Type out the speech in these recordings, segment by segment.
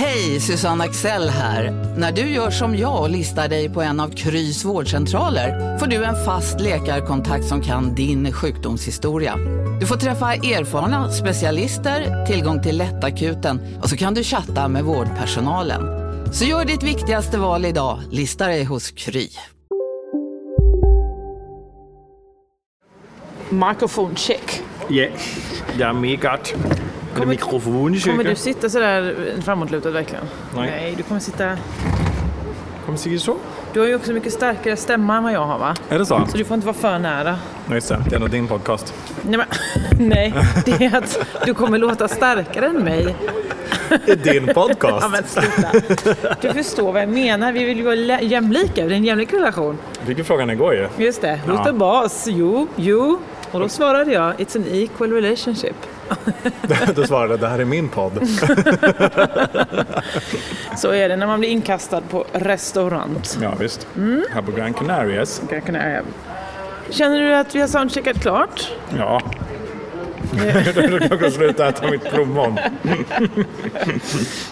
Hej, Susanne Axel här. När du gör som jag och listar dig på en av Krys vårdcentraler får du en fast läkarkontakt som kan din sjukdomshistoria. Du får träffa erfarna specialister, tillgång till lättakuten och så kan du chatta med vårdpersonalen. Så gör ditt viktigaste val idag, lista dig hos Kry. Microphone check. Ja, jag är med gott. Är det mikrofon Kommer du sitta sådär framåtlutad verkligen? Nej. Nej, du kommer sitta... Kommer sitta så? Du har ju också mycket starkare stämma än vad jag har va? Är det så? Så du får inte vara för nära. Nej, just det. Det är ändå din podcast. Nej, men, nej, det är att du kommer låta starkare än mig. Det är din podcast. Ja, men sluta. Du förstår vad jag menar. Vi vill ju vara jämlika. Det är en jämlik relation. Fick ju frågan igår ju. Just det. Who's Ja. the boss? Jo, jo. Och då svarade jag, it's an equal relationship. Då svarade jag, det här är min podd. Så är det när man blir inkastad på restaurant. Ja, visst. Mm. Här på Gran Canarias. Känner du att vi har soundcheckat klart? Ja. Då kan jag sluta äta mitt plommon.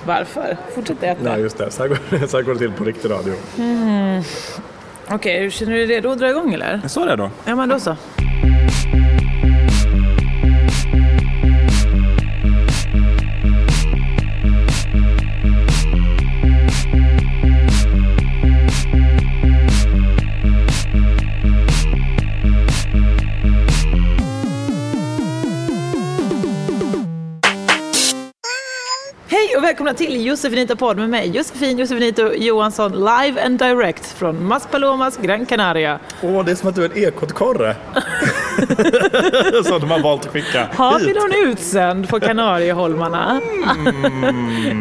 Varför? Fortsätt äta. Nej, just det. Så här, går, så här går det till på riktig radio. Okej, känner du dig redo att dra igång eller? Så är det då. Ja, men då så. Välkomna till Josefinito podd med mig Josefin Josefinito Johansson live and direct från Maspalomas Gran Canaria. Åh, det är som att du är en ekotkorre. Som de har valt att skicka Har vi någon utsänd på Kanarieholmarna?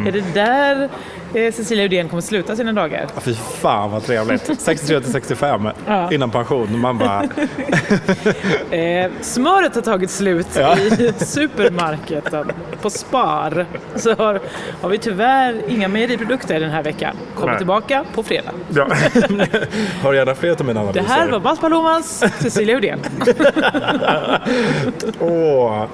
är det där Cecilia Uddén kommer sluta sina dagar? Fy fan vad trevligt. 63 till 65 Ja. innan pension. Man bara, Eh, smöret har tagit slut Ja. i supermarketen på Spar. Så har, har vi tyvärr inga mejeriprodukter den här veckan. Kommer Nej. tillbaka på fredag. ja. Har gärna fler till mina Det analyser. här var Bas Palomas Cecilia Uddén. Åh,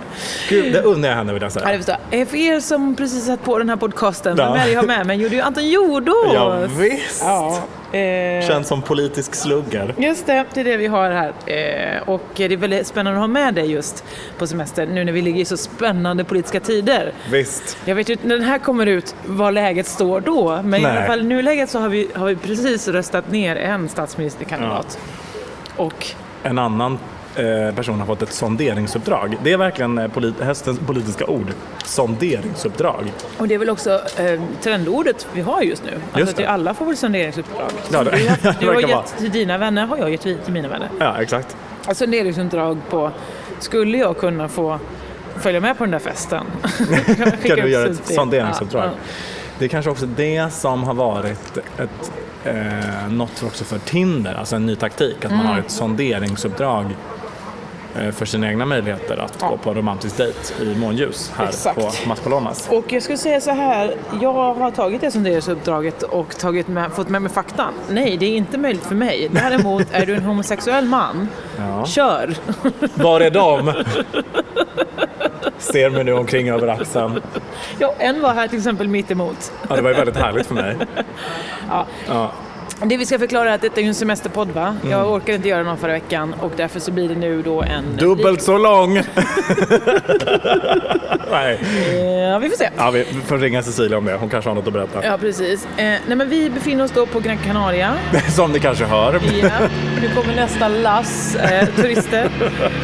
gud, det unnar jag henne vill jag Ja, säga. det förstår jag. Eh, För er som precis satt på den här podcasten, Ja. vem är det jag har med mig? Är ju Anton Jordås. Ja, visst. Ja, eh, Känns som politisk slugger. Just det, det är det vi har här. Eh, och det är väldigt spännande att ha med dig just på semester nu när vi ligger i så spännande politiska tider. Visst. Jag vet ju när den här kommer ut vad läget står då, men i Nej. alla fall i nuläget så har vi, har vi precis röstat ner en statsministerkandidat. Och En annan person har fått ett sonderingsuppdrag. Det är verkligen eh, polit- höstens politiska ord. Sonderingsuppdrag. Och det är väl också eh, trendordet vi har just nu. Alltså Just det. alla får väl sonderingsuppdrag. Ja, det- du har, det du har vara. gett till dina vänner, har jag gett till mina vänner. Ja, exakt. Alltså sonderingsuppdrag på, skulle jag kunna få följa med på den där festen? Kan du göra ett sonderingsuppdrag? Ja, Det är kanske också det som har varit ett, eh, något också för Tinder, alltså en ny taktik. Att man Mm. har ett sonderingsuppdrag eh, för sina egna möjligheter att gå på en romantisk dejt i månljus här Exakt. på Maspalomas. Och jag skulle säga så här, jag har tagit det sonderingsuppdraget och tagit med, fått med mig faktan. Nej, det är inte möjligt för mig. Däremot är du en homosexuell man, Ja. kör! Var är de? Ser mig nu omkring över axeln. Ja, en var här till exempel mitt emot. Ja, det var ju väldigt härligt för mig. Ja. Ja. Det vi ska förklara är att detta är en semesterpodd va? Mm. Jag orkade inte göra någon förra veckan och därför så blir det nu då en... Dubbelt så lång! Nej. Ja, vi får se. Ja, vi får ringa Cecilia om det. Hon kanske har något att berätta. Ja, precis. Eh, nej, men vi befinner oss då på Gran Canaria. Som ni kanske hör. Ja, nu kommer nästa lass eh, turister.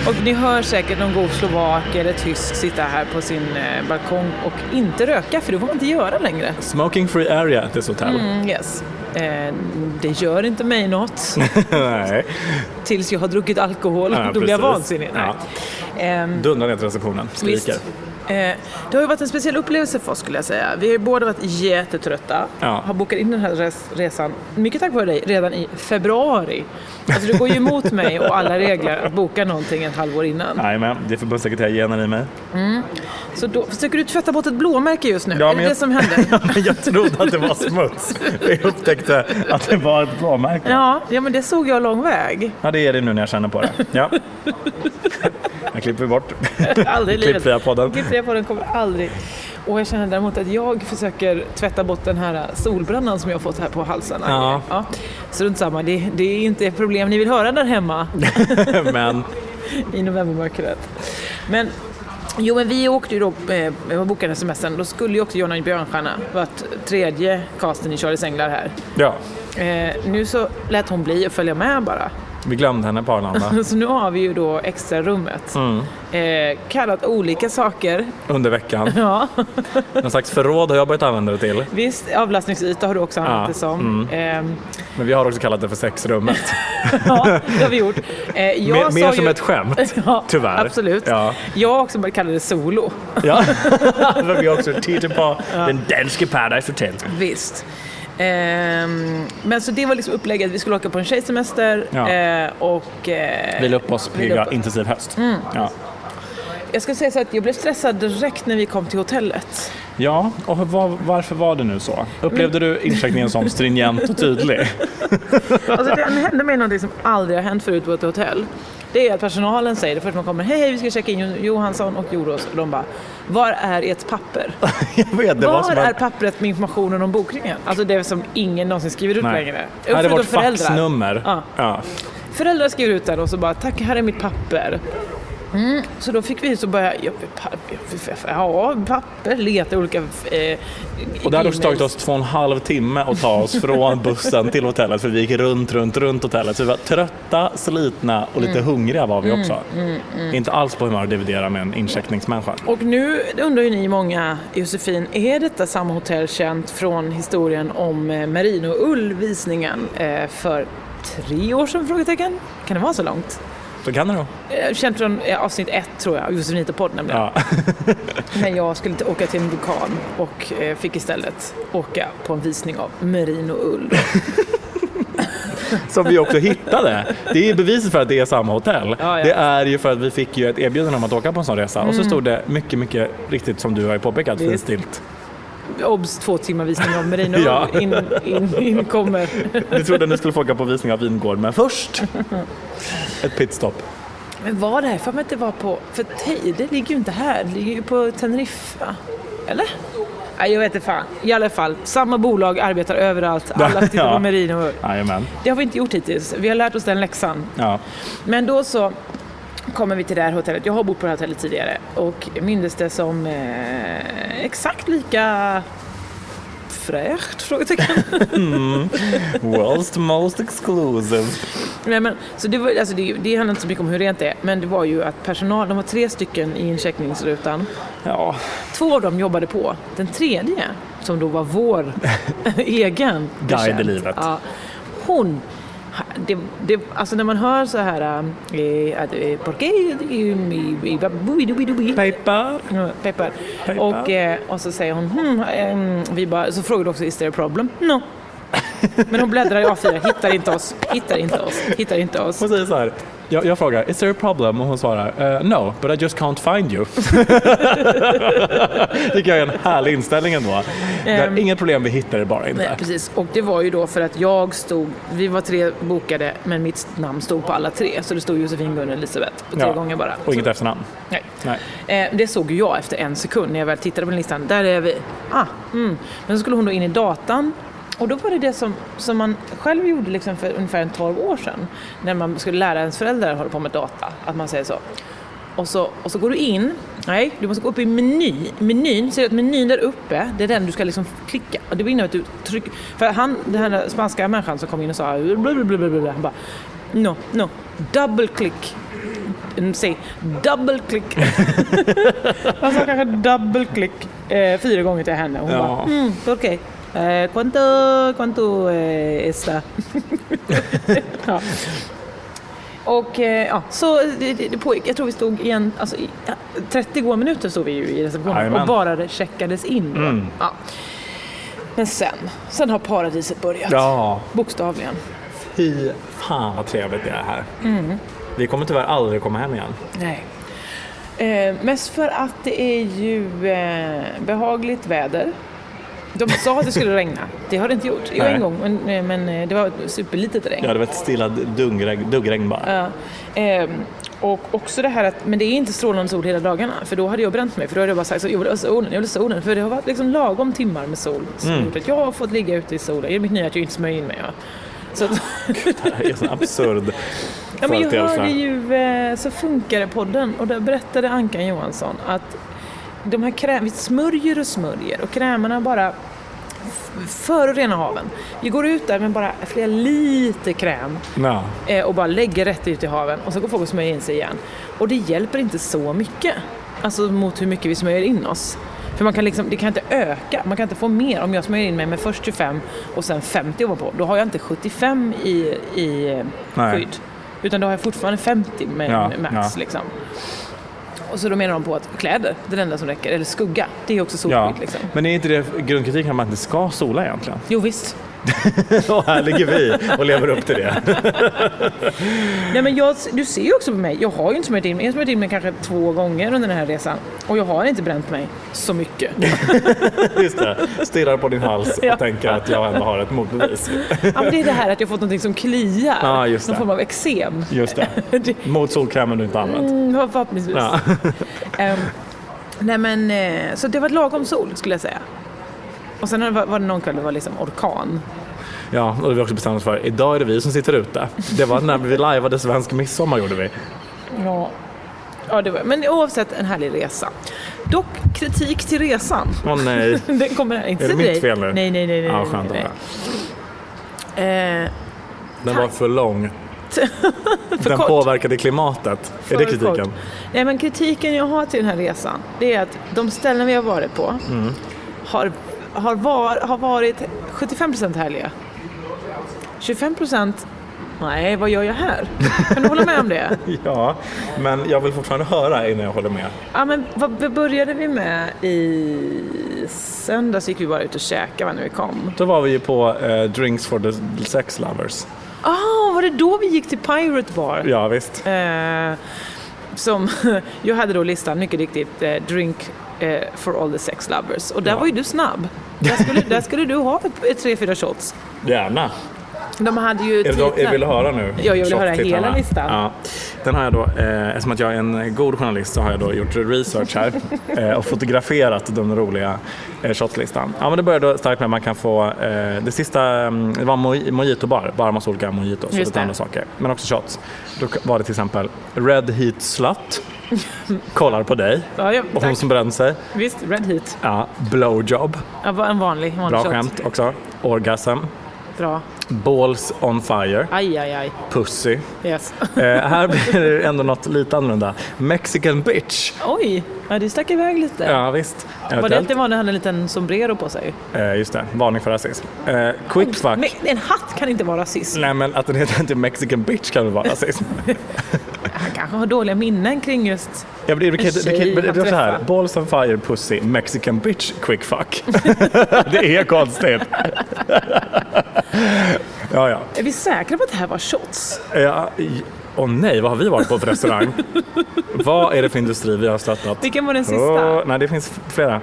Och ni hör säkert någon god slovak eller tysk sitta här på sin eh, balkong och inte röka, för det får man inte göra längre. Smoking free area at this hotel. Mm, yes. Eh, det gör inte mig något tills jag har druckit alkohol. Ja, Då blir jag precis. vansinnig. Ja. Ehm, Dundrar ner till receptionen. Skriker. Visst. Eh, det har ju varit en speciell upplevelse för oss skulle jag säga. Vi har båda varit jättetrötta. Ja. Har bokat in den här res- resan, mycket tack vare dig, redan i februari. Alltså du går ju emot mig och alla regler att boka någonting ett halvår innan. Nej, men det är förbundssekreterargenen i mig. Så då försöker du tvätta bort ett blåmärke just nu? Ja, är det jag- det som händer? Men jag trodde att det var smuts. Jag upptäckte att det var ett blåmärke. Ja, ja, men det såg jag lång väg. Ja, det är det nu när jag känner på det. Ja. Jag klipper bort Aldrig i livet. klippfria podden. Klippfria podden kommer aldrig. Och jag känner däremot att jag försöker tvätta bort den här solbrännan som jag har fått här på halsen. Ja. Strunt samma, det, det är inte ett problem ni vill höra där hemma Men i novembermörkret. Men Jo, men vi åkte ju då, eh, vi bokade semestern, då skulle ju också Jonna Björnstjärna varit tredje casten i Charlies Änglar här. ja, Eh, nu så lät hon bli att följa med bara. Vi glömde henne på Arlanda Så nu har vi ju då extra rummet. Mm. Eh, kallat olika saker. under veckan. Ja. Någon slags förråd har jag börjat använda det till. Visst, avlastningsyta har du också använt Ja, det som. mm. Ehm, Men vi har också kallat det för sexrummet. ja, det har vi gjort. Eh, Mer, mer som ju- ett skämt, Ja, tyvärr. Absolut. Ja. Jag har också börjat kalla det solo. Ja. Vi har också tittat på den danske Paradise Hotel. Visst. Ehm, men så det var liksom upplägget. Vi skulle åka på en tjejsemester Ja. eh, och... Eh, Vila upp oss, pigga, upp- intensiv höst. Mm. Ja. Jag ska säga så att jag blev stressad direkt när vi kom till hotellet. ja, och var, varför var det nu så? Upplevde du incheckningen som stringent och tydlig? Alltså det hände mig något som aldrig har hänt förut på ett hotell. Det är att personalen säger det först man kommer, hej, hej vi ska checka in Johansson och Joros. Och de bara, var är ert papper? Jag vet, det var var är pappret med informationen om bokningen? Alltså det som ingen någonsin skriver ut Nej. längre. Är Förutom vårt föräldrar. faxnummer. Ja. Ja. Föräldrar skriver ut den och så bara, tack här är mitt papper. Mm, så då fick vi så börja, ja, papper, leta olika... Eh, Och det hade också tagit oss två och en halv timme att ta oss från bussen till hotellet för vi gick runt, runt, runt hotellet. Så vi var trötta, slitna och Mm. lite hungriga var vi också. Inte alls på humör att dividera med en incheckningsmänniska. Och nu undrar ju ni många, Josefin, är detta samma hotell känt från historien om eh, Merino-ull-visningen eh, för tre år sedan? Frågetecken. Kan det vara så långt? Så kan det nog. Eh, Känt från eh, avsnitt ett tror jag, av Josefinita podd nämligen. Ja. När jag skulle åka till en vulkan och eh, fick istället åka på en visning av Merino-ull. Som vi också hittade. Det är beviset för att det är samma hotell. Ja, ja. Det är ju för att vi fick ju ett erbjudande om att åka på en sån resa. Och så stod det mycket, mycket riktigt som du har påpekat, Mm. Finstilt. Obs! Två timmar visning av Merino-ull Ja. in, in, in kommer. Vi trodde att ni skulle få åka på visning av vingård, men först ett pitstop. Men var det här? För att det var på... För Teide ligger ju inte här, det ligger ju på Teneriffa. Eller? Nej, jag vet inte fan. I alla fall, samma bolag arbetar överallt. Alla tittar Ja. på Merino. Jajamän. Det har vi inte gjort hittills. Vi har lärt oss den läxan. Ja. Men då så kommer vi till det här hotellet. Jag har bott på det här hotellet tidigare och minns det som eh, exakt lika fräscht? Frågetecken. World's most exclusive. Nej, men, så det, var, alltså det, det handlar inte så mycket om hur rent det är, men det var ju att personal, de var tre stycken i incheckningsrutan. Ja, Två av dem jobbade på. Den tredje, som då var vår egen Guide i livet. Ja, hon, det, det, alltså när man hör så här, eh, att, eh, Peppar. Och, eh, och så säger hon, hmm, ehm, vi bara, så frågar du också, is there a problem? No. Men hon bläddrar i A4, hittar inte oss, hittar inte oss, hittar inte oss. Hon säger så här. Jag, jag frågar, is there a problem? Och hon svarar, "Eh, no, but I just can't find you. tycker jag är en härlig inställning ändå. Det är Ehm. inget problem, vi hittar det bara Nej, inte. precis. Och det var ju då för att jag stod, vi var tre bokade, men mitt namn stod på alla tre. Så det stod Josefin, Gunnar och Elisabeth på tre Ja. gånger bara. Och inget så, efternamn. nej. Nej. Eh, det såg ju jag efter en sekund när jag väl tittade på listan. Där är vi. Ah, mm. Men så skulle hon då in i datan. Och då var det det som, som man själv gjorde liksom för ungefär en 12 år sedan. När man skulle lära ens föräldrar hålla på med data. Att man säger så. Och så, och så går du in. Nej, du måste gå upp i meny. menyn. Ser du att menyn där uppe, det är den du ska liksom klicka. Och det innebär att du trycker. För han, den här spanska människan som kom in och sa blablabla, han bara No, no, double click. Mm, Säg double click. Han sa kanske double click eh, fyra gånger till henne. Hon Ja. bara, mm, okej. Eh, quanto, quanto eh, esta? ja. Och eh, ja, så det, det, pågick. Jag tror vi stod igen, alltså i ja, 30 goda minuter stod vi ju i receptionen Jajamän. och bara checkades in. Mm. Ja. Men sen, sen har paradiset börjat. Ja, Bokstavligen. fy fan vad trevligt det är här. Mm. Vi kommer tyvärr aldrig komma hem igen. Nej. Eh, mest för att det är ju eh, behagligt väder. De sa att det skulle regna. Det har det inte gjort. Jo, en gång, men, eh, men eh, det var ett superlitet regn. Ja, det var ett stilla dungregn, duggregn bara. Ja. Ehm, och också det här att, men det är inte strålande sol hela dagarna, för då hade jag bränt mig. För då hade jag bara sagt så, jag vill ha solen, jag vill ha solen. För det har varit liksom lagom timmar med sol som Mm. gjort att jag har fått ligga ute i solen. Det är mitt nya att jag inte smörjer in mig. Ja. Så att, Det här är en absurd ja, men jag hörde ju eh, Så funkar det podden och där berättade Ankan Johansson att de här kräm, vi smörjer och smörjer och krämerna bara förorenar haven. Vi går ut där med bara flera liter kräm Ja. eh, och bara lägger rätt ut i haven och så går folk och smörjer in sig igen. Och det hjälper inte så mycket, alltså mot hur mycket vi smörjer in oss. För man kan liksom, det kan inte öka, man kan inte få mer. Om jag smörjer in mig med först 25 och sen 50 ovanpå, då har jag inte 75 i, i Nej. skydd. Utan då har jag fortfarande 50 med, Ja, max. ja. Liksom. Och så då menar de på att kläder, det är det enda som räcker. Eller skugga, det är också solskydd. Ja. Liksom. Men är inte det grundkritiken att man inte ska sola egentligen? Jo visst. Och här ligger vi och lever upp till det. Nej, men jag, du ser ju också på mig, jag har ju inte smörjt in mig. Jag har smörjt in mig kanske två gånger under den här resan. Och jag har inte bränt mig så mycket. Just det. Stirrar på din hals och Ja. tänker att jag ändå har ett motbevis. Ja, men det är det här att jag fått någonting som kliar. Ja, just Någon form av eksem. Just det. Det- Mot solkrämen du inte använt. Mm, förhoppningsvis. Ja. Ehm, nej men, eh, så det var lagom sol skulle jag säga. Och sen var, det någon kväll det var liksom orkan. ja, och vi också bestämt oss för. Idag är det vi som sitter ute. Det var när vi lajvade svensk midsommar gjorde vi. Ja. Ja, det var, men oavsett en härlig resa. Dock kritik till resan. Åh nej. Den kommer här, inte Är det mitt dig. fel nu? Nej, nej, nej. nej nej, skönt nej. höra. Eh, Den var för lång. Den kort. påverkade klimatet. Är det För kritiken? kort. Nej, men kritiken jag har till den här resan, det är att de ställen vi har varit på Mm. har, har, var, har varit 75% härliga. 25% Nej, vad gör jag här? Kan du hålla med om det? Ja, men jag vill fortfarande höra innan jag håller med. Ja, men vad började vi med i söndags? gick vi bara ut och käkade när vi kom. Då var vi ju på eh, Drinks for the Sex Lovers. Ah, var det då vi gick till Pirate Bar? Ja, visst. Eh, som, jag hade då listan, mycket riktigt, eh, Drink eh, for all the sex lovers. Och där Ja. var ju du snabb. Där skulle, där skulle du ha tre, fyra shots. Gärna. De hade ju titlar. vill du höra nu? Ja, jag vill höra hela listan. Ja. Den har jag då, eh, eftersom att jag är en god journalist så har jag då gjort research här eh, och fotograferat den roliga eh, shotlistan. Ja, men det börjar då starkt med att man kan få, eh, det sista mm, det var moj- mojito-bar, bara massa olika mojitos och lite andra saker. Men också shots. Då var det till exempel Red Heat Slut, kollar på dig Ja, ja, och hon som brände sig. Visst, Red Heat. Ja, Blowjob, Ja, en vanlig, vanlig bra shot. skämt också. Orgasm, Bra. Balls on fire, Aj, aj, aj. Pussy. Yes. Eh, här blir det ändå något lite annorlunda. Mexican bitch. Oj, ja, det stack iväg lite. Ja, visst. var det det var när han hade en liten sombrero på sig? Eh, just det, varning för rasism. Eh, quick fuck. Men en hatt kan inte vara rasism. Nej, men att den heter inte Mexican bitch kan väl vara rasism? Han kanske har dåliga minnen kring just... Ja, men det, det, det, det, tjej det, det, han är så här. Balls on fire, pussy, Mexican bitch, quick fuck. det är konstigt. ja, ja. Är vi säkra på att det här var shots? ja Åh nej, vad har vi varit på för restaurang? vad är det för industri vi har stöttat? Vilken var den sista? Åh, nej, det finns flera.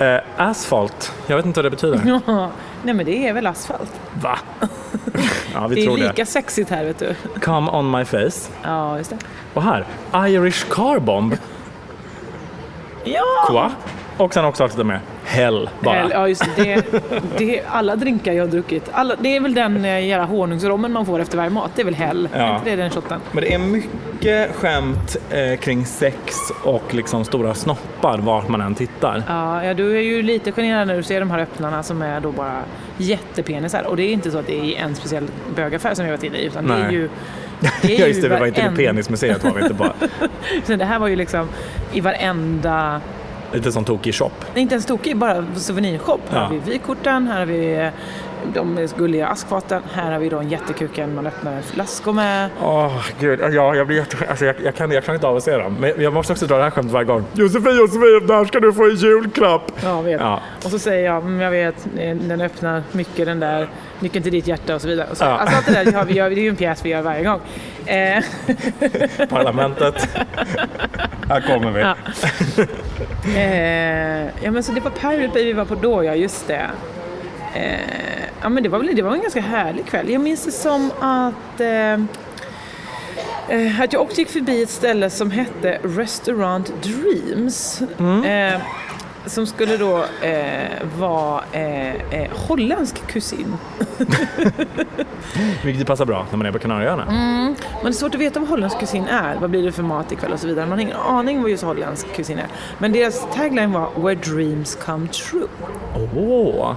Eh, asfalt, jag vet inte vad det betyder. Nej men det är väl asfalt. Va? ja, vi Det är tror lika det. sexigt här vet du. Come on my face. Ja, just det. Och här, Irish car bomb. Ja! Quoi? Och sen också avsluta med hell bara. Eller, Ja, just det. det. Alla drinkar jag har druckit. Alla, det är väl den eh, jävla honungsrommen man får efter varje mat. Det är väl hell? Ja. Är det den shotten? Men det är mycket skämt eh, kring sex och liksom stora snoppar vart man än tittar. Ja, ja, du är ju lite generad när du ser de här öppnarna som är då bara jättepenisar. Och det är inte så att det är en speciell bögaffär som vi varit inne i, utan det är Nej. ju... Det är Ja, just det, vi var inte i varend- penismuseet var vi inte bara. Så det här var ju liksom i varenda Lite som tokig shop. Inte ens tokig, bara souvenirshop. Här Ja. har vi vykorten, här har vi de gulliga askfaten, här har vi då en jättekuken man öppnar flaskor med. Åh, gud. Ja, jag, blir jätte... alltså, jag, jag, kan, jag kan inte av att se dem. Men jag måste också dra det här skämtet varje gång. Josefin, Josefin, där ska du få en julklapp! Ja, vet. Ja. Och så säger jag, mm, jag vet, eh, den öppnar mycket den där, nyckeln till ditt hjärta och så vidare. Och så, Ja. Alltså allt det där har vi, gör, det är ju en pjäs vi gör varje gång. Eh, Parlamentet. här kommer vi. Ja. eh, ja men så det var Pirate Bay vi var på då, ja just det. Eh, ja men det var, väl, det var en ganska härlig kväll. Jag minns det som att eh, eh, att jag också gick förbi ett ställe som hette Restaurant Dreams. Eh, som skulle då eh, vara eh, eh, holländsk kusin. Vilket passar bra när man är på Kanarieöarna. Men det är svårt att veta vad holländsk kusin är. Vad blir det för mat ikväll och så vidare. Man har ingen aning vad just holländsk kusin är. Men deras tagline var “Where dreams come true”. Åh!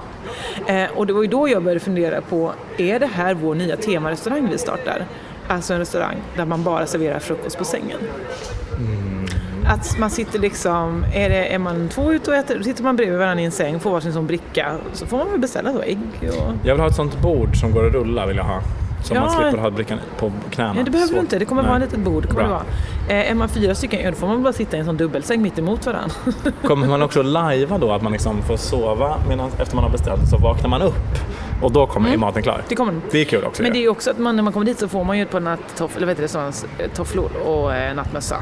Eh, och det var ju då jag började fundera på, är det här vår nya temarestaurang vi startar? Alltså en restaurang där man bara serverar frukost på sängen. Att man sitter liksom, är, det, är man två ute och äter, sitter man bredvid varandra i en säng, får varsin sån bricka, så får man väl beställa då ägg och... Jag vill ha ett sånt bord som går att rulla vill jag ha. Så Ja. man slipper ha brickan på knäna. Ja, det behöver Så- du inte, det kommer Nej. vara ett litet bord. Kommer det vara. Eh, är man fyra stycken, ja, då får man bara sitta i en sån dubbelsäng mitt emot varandra. Kommer man också lajva då? Att man liksom får sova medan, efter man har beställt så vaknar man upp och då kommer är maten klar? Det kommer Det är kul också. Men det ju. är ju också att man, när man kommer dit så får man ju ett par nattoff, eller det, sådana eh, tofflor och eh, nattmössa.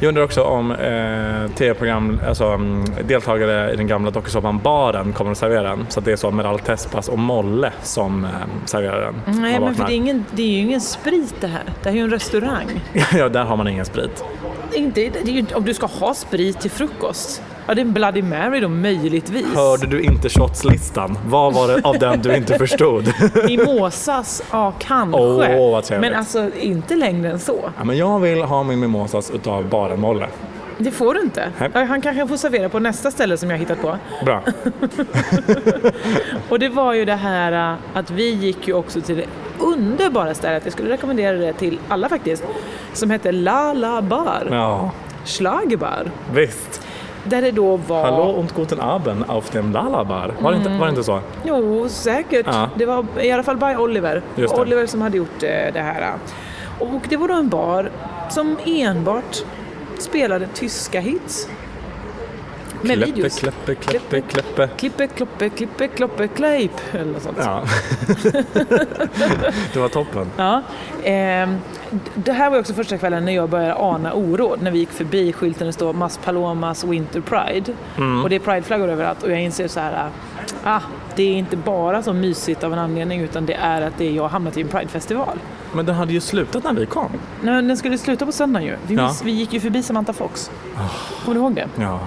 Jag undrar också om eh, tv-program, alltså mm, deltagare i den gamla dokusåpan Baren kommer att servera den. Så att det är så med Ralf Tespas och Molle som eh, serverar den. Nej, Man men för det är, ingen, det är ju ingen sprit det här. Det här är ju en restaurang. ja, där har man ingen sprit. Inte, det ju, om du ska ha sprit till frukost, ja det är en Bloody Mary då möjligtvis. Hörde du inte shotslistan? Vad var det av den du inte förstod? Mimosas, ja kanske. Åh, vad trevligt. men alltså inte längre än så. ja, men jag vill ha min mimosas utav Baren Molle. Det får du inte. Nej. Han kanske får servera på nästa ställe som jag har hittat på. Bra. Och det var ju det här äh, att vi gick ju också till det underbara stället, jag skulle rekommendera det till alla faktiskt, som hette La La Bar, Ja, Schlagerbar. visst. Där det då var... Hallå und guten Abend auf dem Lalabar. Var, det inte, var det inte så? Jo, säkert. Ja. Det var i alla fall by Oliver. Oliver som hade gjort eh, det här. Och det var då en bar som enbart spelade tyska hits. Med Kleppe, videos. kleppe, kleppe, kleppe. Klippe, kloppe, klippe, kloppe, klejp. Eller sånt. Ja. det var toppen. Ja. ehm, det här var också första kvällen när jag började ana oråd. När vi gick förbi skylten det står Mas Palomas Winter Pride. Mm. Och det är prideflaggor överallt. Och jag inser så här, ah, det är inte bara så mysigt av en anledning utan det är att det är jag har hamnat i en pridefestival. Men den hade ju slutat när vi kom. Nej, Den skulle sluta på söndagen ju. Vi, Ja. miss, vi gick ju förbi Samantha Fox. Kommer du ihåg det? Ja.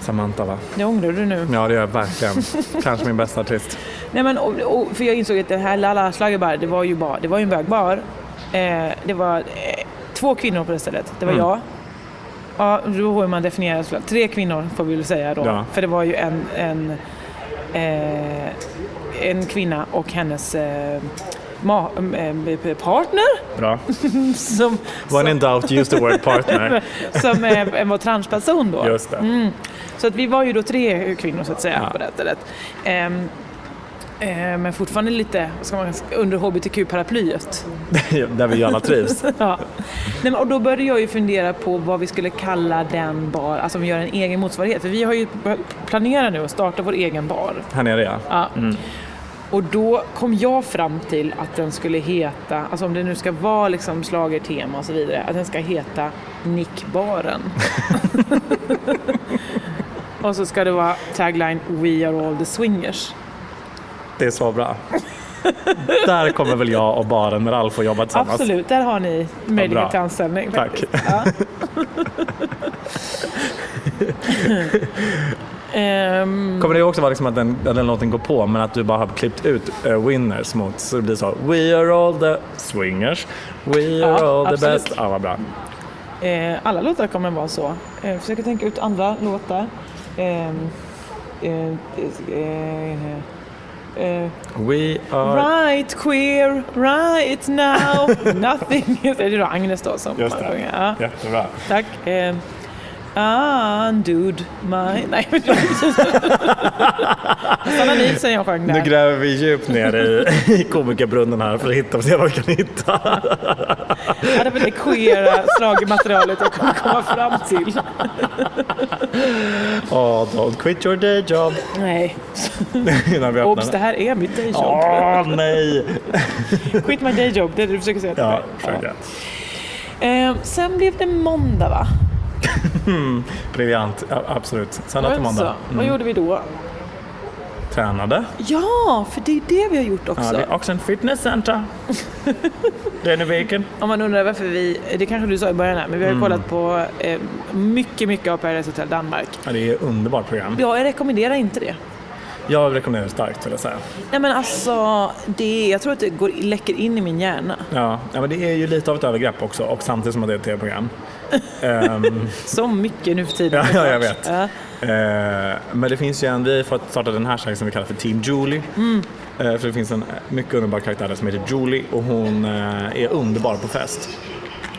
Samantha va? Det ångrar du nu. Ja det gör jag verkligen. Kanske min bästa artist. Nej, men, och, och, för jag insåg att det här Lala Schlagerbar, det var ju bara, det var ju en bögbar. Eh, det var eh, två kvinnor på det stället. Det var Mm. jag. Ja, då hur man definierar såklart. Tre kvinnor får vi väl säga då. Ja. För det var ju en, en, eh, en kvinna och hennes eh, ma- eh, partner Bra. som, When in doubt use the word partner. som eh, var transperson då. Just det. Så att vi var ju då tre kvinnor så att säga Ja. på det stället. Eh, men fortfarande lite ska man, under hbtq-paraplyet. Där vi alla trivs. ja. Nej, men, och då började jag ju fundera på vad vi skulle kalla den bar, alltså om vi gör en egen motsvarighet. För vi har ju planerat nu att starta vår egen bar. Här nere ja. Ja. Och då kom jag fram till att den skulle heta, alltså om det nu ska vara liksom schlagertema och så vidare, att den ska heta Nickbaren. och så ska det vara tagline We are all the swingers. Det är så bra. Där kommer väl jag och baren med Ralf att jobba tillsammans. Absolut, där har ni möjlighet till anställning. Tack. Ja. Ehm, Kommer det också vara liksom att den, att den låten går på men att du bara har klippt ut eh, winners mot så det blir så We are all the swingers, we are Ja, all the absolut. best. Ja, vad bra. Eh, alla låtar kommer vara så. Eh, försöker tänka ut andra låtar. Ehm, eh, eh, eh, We are... right queer, right now, nothing is... Är det då Agnes då som sjunger? Ja, Jättebra. tack. Eh, Undude my... Nej, Sanna Nielsen jag sjöng Nu där. gräver vi djupt ner i, i komikerbrunnen här för att hitta, se vad vi kan hitta. Ja, det var det queera slagmaterialet jag kunde komma fram till. Oh, don't quit your day job. Nej, Innan vi obs, det här är mitt dayjob. Åh, nej! Quit my dayjob, det är det du försöker säga till Ja, mig. försöker. Eh, sen blev det måndag va? Briljant, ja, absolut. Söndag till måndag. Vad gjorde vi då? Tränade. Ja, för det är det vi har gjort Ja, också. det är också en fitnesscenter. Den är veken. Om man undrar varför vi, det kanske du sa i början här, men vi har Mm. kollat på eh, mycket, mycket av Paradise Hotel Danmark. Ja, det är ett underbart program. Ja, jag rekommenderar inte det. Jag rekommenderar det starkt vill jag säga. Nej men alltså, det, jag tror att det går, läcker in i min hjärna. Ja, ja, men det är ju lite av ett övergrepp också och samtidigt som att det är ett tv-program. Ehm, Så mycket nu för tiden. Ja, ja, jag vet. Ja. Eh, men det finns ju en, vi har fått starta en hashtag som vi kallar för Team Julie. Mm. Eh, för det finns en mycket underbar karaktär där som heter Julie och hon eh, är underbar på fest.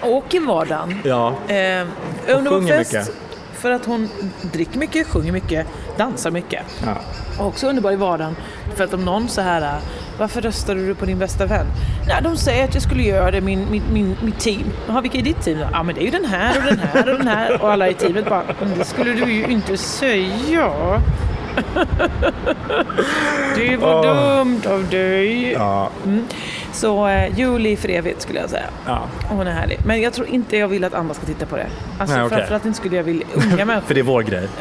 Och i vardagen. Ja, Eh, underbar fest. mycket. För att hon dricker mycket, sjunger mycket, dansar mycket. ja. Och också underbar i vardagen. För att om någon så här, "Ah, varför röstade du på din bästa vän? Nej, de säger att jag skulle göra det, min, min, min, mitt team. Jaha, vilka är ditt team då? Ja, men det är ju den här och den här och den här. Och alla i teamet bara, "Men det skulle du ju inte säga. det var Åh. dumt av dig. ja, Så eh, Julie för evigt skulle jag säga. ja. Hon är härlig. Men jag tror inte jag vill att andra ska titta på det. Alltså Nej, okej. framförallt inte skulle jag vilja unga människor. För det är vår grej.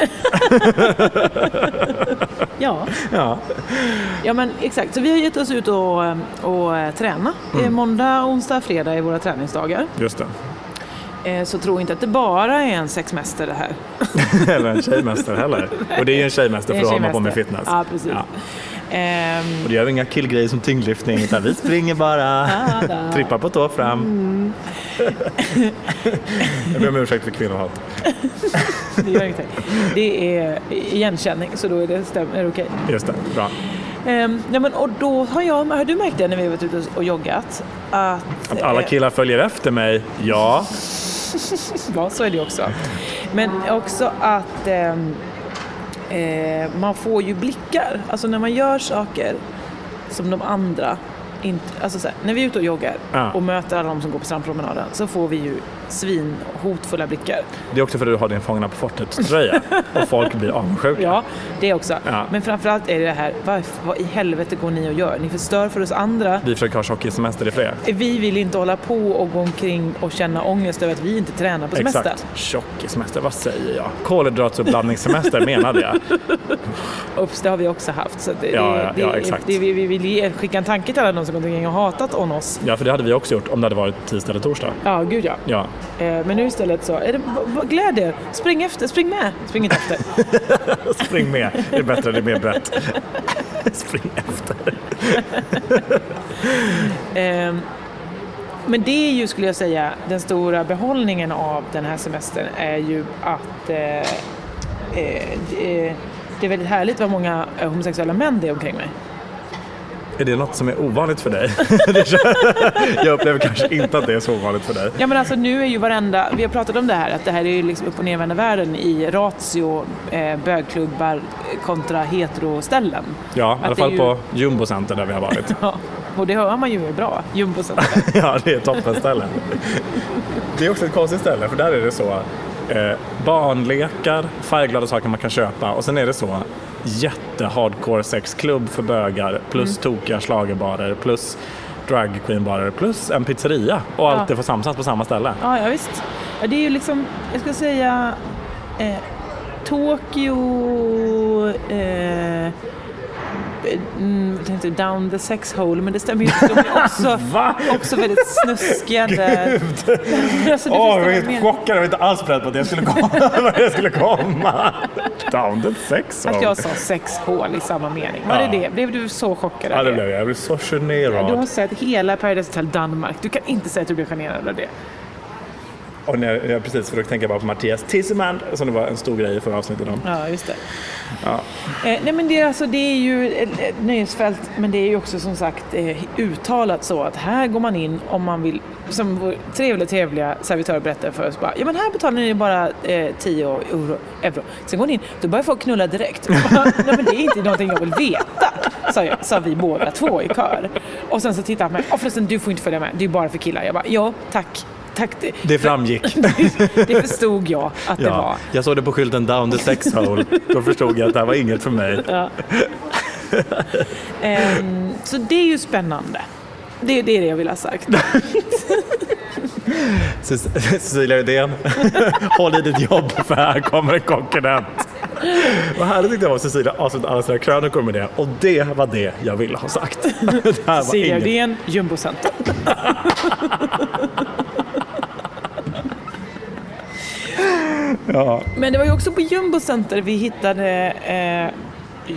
Ja. Ja. Ja men exakt, så vi har gett oss ut och, eh, och eh, träna. Mm. Måndag, onsdag, fredag är våra träningsdagar. Just det. Eh, Så tro inte att det bara är en sexmäster det här. Eller en tjejmästare heller. Och det är ju en tjejmästare för att hålla på med fitness. Ja, precis. Ja. Ehm, Och det gör vi inga killgrejer som tyngdlyftning utan vi springer bara. da. Trippar på tå fram. Jag ber om ursäkt för kvinnohat. det gör ingenting. Det är igenkänning så då är det, stäm- är det okej. Just det, bra. Ehm, nej, men, och då har jag, har du märkt det när vi har varit ute och joggat? Att, Att alla eh, killar följer efter mig, ja. Ja, så är det också. Men också att ehm, eh, man får ju blickar. Alltså när man gör saker som de andra inte... Alltså så här, när vi är ute och joggar Ja. och möter alla de som går på strandpromenaden så får vi ju svin hotfulla blickar. Det är också för att du har din Fångarna på fortet-tröja och folk blir avundsjuka. Ja, det också. Ja. Men framförallt är det det här, vad, vad i helvete går ni och gör? Ni förstör för oss andra. Vi försöker ha tjockissemester i fred. Vi vill inte hålla på och gå omkring och känna ångest över att vi inte tränar på semestern. Exakt. Tjockissemester, vad säger jag? Kolhydratuppladdningssemester menade jag. Ups, det har vi också haft. Så det, Ja, det, ja, det, ja, exakt. Det, vi vi vill skicka en tanke till alla de som gått omkring och hatat om oss. Ja, för det hade vi också gjort om det hade varit tisdag eller torsdag. Ja, gud ja. Ja, men nu istället så, är det, gläd er, spring efter, spring med, spring inte efter. spring med. Det är bättre, det är mer brett. spring efter. Eh, men det är ju, skulle jag säga, den stora behållningen av den här semestern är ju att eh, eh, det, det är väldigt härligt vad många eh, homosexuella män det är omkring mig. Är det något som är ovanligt för dig? Jag upplever kanske inte att det är så ovanligt för dig. Ja men alltså nu är ju varenda, vi har pratat om det här, att det här är ju liksom upp och nervända världen i ratio eh, bögklubbar kontra heteroställen. Ja, i alla Att det är fall ju- på Jumbo Center där vi har varit. Ja, och det hör man ju är bra, jumbocenter. Ja, det är toppenställe. Det är också ett konstigt ställe, för där är det så eh, barnlekar, färgglada saker man kan köpa och sen är det så jätte-hardcore sexklubb för bögar plus tokiga schlagerbarer plus dragqueenbarer plus en pizzeria och allt Ja. det får samsas på samma ställe. Ja, ja visst. Ja, det är ju liksom, jag ska säga, eh, Tokyo, eh, mm, jag tänkte down the sex hole, men det stämmer ju inte. De är också, också väldigt snuskiga där. Alltså, Åh, jag var jag helt chockad, jag var inte alls beredd på att det skulle komma. Vad det skulle komma. Down the sex Att zone. jag sa sex hål i samma mening. Var Ja. det det? Blev du så chockad Ja, det blev jag. Jag blev så Du har generad. sett hela Paradise Hotel Danmark. Du kan inte säga att du blev generad av det. Och när jag, precis försökte tänka bara på Mattias Tisserman som det var en stor grej i förra avsnittet om. Ja, just det. Ja. Eh, nej men det, är alltså, det är ju ett, nöjesfält men det är ju också som sagt eh, uttalat så att här går man in om man vill, som vår trevliga trevliga servitör berättade för oss, bara, ja men här betalar ni bara eh, 10 euro, euro. Sen går ni in, då börjar folk knulla direkt. Nej men det är inte någonting jag vill veta, sa, jag, sa vi båda två i kör. Och sen så tittade han på mig, och förresten du får inte följa med, det är bara för killar. Jag bara, ja tack. Tack, det, Det framgick. det förstod jag att det var. Ja, jag såg det på skylten down the sex hole. Då förstod jag att det här var inget för mig. Ehm, så det är ju spännande. Det, det är det jag vill ha sagt. Cec- Cecilia Uddén, håll i ditt jobb för här kommer en konkurrent. Vad härligt jag var att Cecilia avslutade alla sina krönikor med det. Och det var det jag ville ha sagt. Det Cecilia. Uddén, Jumbocenter. Ja. Men det var ju också på Jumbocenter vi hittade, eh,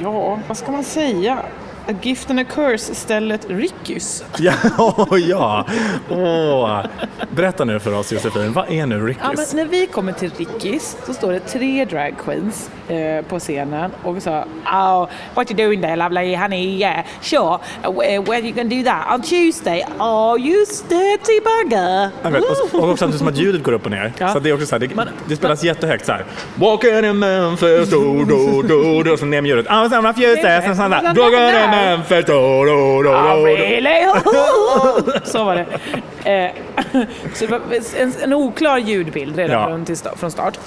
ja, vad ska man säga? A gift and a curse-stället Rickys. Ja, åh, ja. Åh. Berätta nu för oss Josefin, vad är nu Ja, Rickys? när vi kommer till Rickys så står det tre drag queens eh, på scenen och sa oh, What you doing there lovely honey? Yeah, sure. Where are you gonna do that? On Tuesday? Oh, you dirty bugger! Jag vet, och, och också som att ljudet går upp och ner. Ja. Så det är också så här, det, Man- det spelas jättehögt så här. Walking in Memphis, do, do, do, do. Och så ner med ljudet. Ah, sen var do, Oh, do, do. really? så var det. Eh, så det var en, en oklar ljudbild redan Ja. från, start.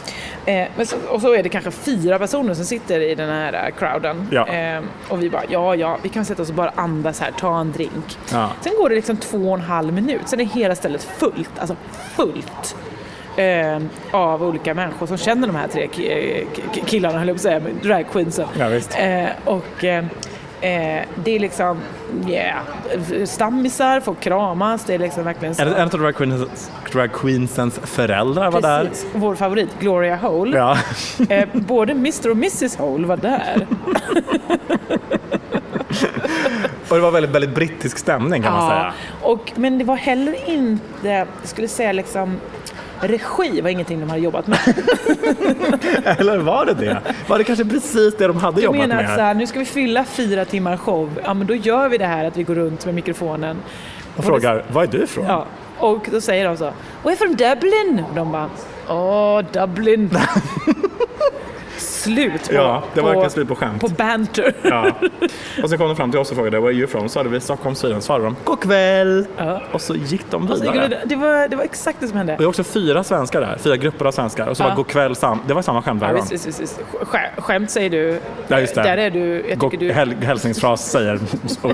Eh, men så, och så är det kanske fyra personer som sitter i den här eh, crowden. Ja. Eh, och vi bara, ja, ja, vi kan sätta oss och bara andas här, ta en drink. Ja. Sen går det liksom två och en halv minut, sen är hela stället fullt, alltså fullt. Eh, av olika människor som känner de här tre ki- ki- killarna, höll jag på att säga, dragqueensen. Ja. Eh, och eh, eh, det är liksom, yeah, stammisar, folk kramas, det är liksom verkligen så. En av drag, queens, drag queensens föräldrar var där. Precis. Vår favorit, Gloria Hole. Ja. Eh, både Mr och Mrs Hole var där. Och det var väldigt, väldigt brittisk stämning kan man säga. Och, men det var heller inte, jag skulle säga liksom, regi var ingenting de hade jobbat med. Eller var det det? Var det kanske precis det de hade Jag jobbat menar att så med? här, nu ska vi fylla fyra timmar show, ja men då gör vi det här att vi går runt med mikrofonen. Och frågar, var är du ifrån? Ja, och då säger de så, We're from Dublin! Och de bara, åh Dublin! slut på, Ja, det var verkligen slut på skämt. på banter. Ja. Och sen kom de fram till oss och frågade, where are you from? Så hade vi Stockholm, Sweden. Svarade de, god kväll! Ja. Och så gick de så vidare. det, det, var, det var exakt det som hände. Och det var också fyra svenskar där, fyra grupper av svenskar. Och så Ja. var god kväll, sam- det var samma skämt Ja, varje visst, gång. visst, visst, visst. Skä- Skämt säger du. Ja, just det. Där är du, jag God tycker du, häl- hälsningsfras säger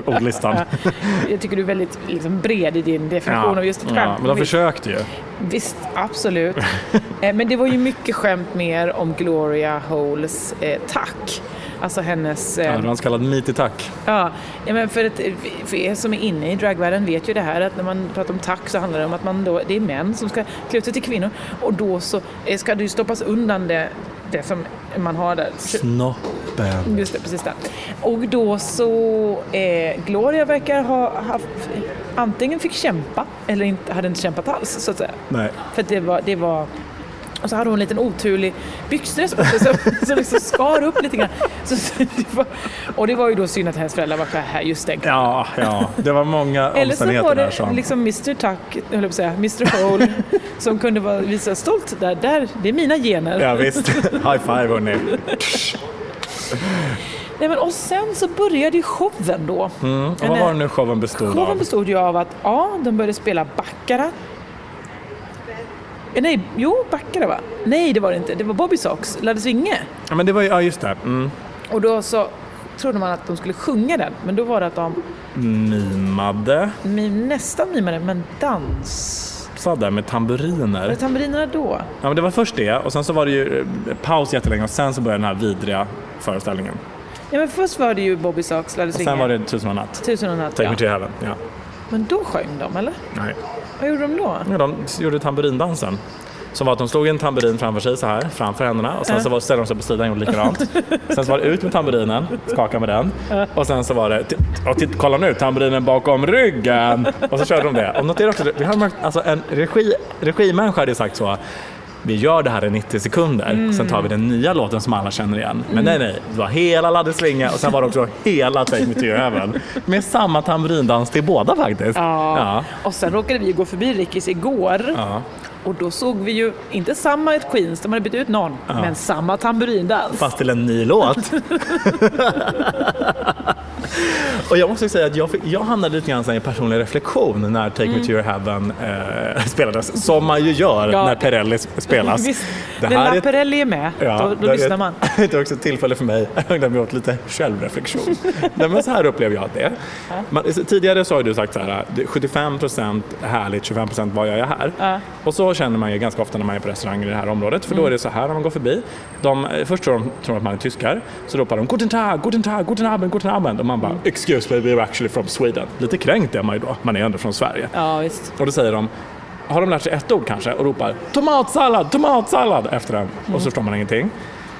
ordlistan. Ja. jag tycker du är väldigt liksom, bred i din definition av just ett ja, skämt. men de försökte ju. Visst, absolut. Eh, Men det var ju mycket skämt mer om Gloria Holes eh, tack. Alltså hennes... Ja, Eh, det var så kallad meaty-tack. ja, ja, men för, eh, för er som är inne i dragvärlden vet ju det här att när man pratar om tack så handlar det om att man då, det är män som ska klä ut sig till kvinnor och då så ska det ju stoppas undan det, det som man har där. Snoppen. Just det, precis det. Och då så, eh, Gloria verkar ha haft, antingen fick kämpa eller inte, hade inte kämpat alls så att säga. Nej. För det var, det var och så hade hon en liten oturlig byxdress på sig som, som liksom skar upp lite grann. Så, så det var, och det var ju då synd att hennes föräldrar var så här just den. Ja, ja, det var många Eller så omständigheter var där det som... liksom Mr Tuck, höll jag på säga, Mr Hole, som kunde vara, visa stolt där, där, det är mina gener. Ja, visst. High five hörni. Nej, men, och sen så började ju showen då. Mm. Och vad var det nu showen bestod Showen av? bestod ju av att ja, de började spela Baccarat. Eh, Nej, jo, Baccarat va? Nej, det var det inte. Det var Bobby Sox, Laddes Vinge. Ja, men det var ju, ja just det. Mm. Och då så trodde man att de skulle sjunga den, men då var det att de Mimade. mi- nästan mimade, men dans. Sa där med Var tamburiner. det tamburinerna då? Ja, men det var först det och sen så var det ju eh, paus jättelänge och sen så började den här vidriga föreställningen. Ja, men först var det ju Bobby Sox, Laddes Och sen var det Tusen och natt. Tusen och natt, Take ja. me to heaven. Ja. Men då sjöng de, eller? Nej. Vad gjorde de då? Ja, de gjorde tamburindansen. Som var att de slog en tamburin framför sig så här, framför händerna och sen så var- ställde de sig på sidan och gjorde likadant. Sen så var det ut med tamburinen, skaka med den och sen så var det, och titt, kolla nu, tamburinen bakom ryggen och så körde de det. Och notera också, vi har märkt, alltså en regi, regimänniska hade sagt så vi gör det här i 90 sekunder, sen tar vi den nya låten som alla känner igen. Men nej, nej, det var hela Ladde Svinga och sen var det också hela Take Me To Your Heaven. Med samma tamburindans till båda faktiskt. Ja. Ja. Och sen råkade vi gå förbi Rickis igår Ja. och då såg vi ju inte samma ett Queens, de hade bytt ut någon, men samma tamburindans. Fast till en ny låt. Och jag måste säga att jag, fick, jag hamnade lite grann i personlig reflektion när Take Me To Your Heaven eh, spelades, som man ju gör Ja. när Perrelli sp- spelas. Visst, Det när här är- Laperelli är med, då, då det lyssnar man. Det är också ett tillfälle för mig att ägna mig åt lite självreflektion. Nej, men så här upplever jag det är. Man, tidigare så har du sagt så här, det är 75% härligt, 25% vad jag är här. Ja. Och så känner man ju ganska ofta när man är på restauranger i det här området, för då är det så här när man går förbi. De, eh, först tror de tror att man är tyskar, så ropar de Guten Tag, Guten Tag, Guten Abend, Guten Abend. Man bara Excuse me, we're actually from Sweden. Lite kränkt är man ju då, man är ändå från Sverige. Ja, visst. Och då säger de, har de lärt sig ett ord kanske och ropar tomatsallad, tomatsallad efter den och så förstår man ingenting.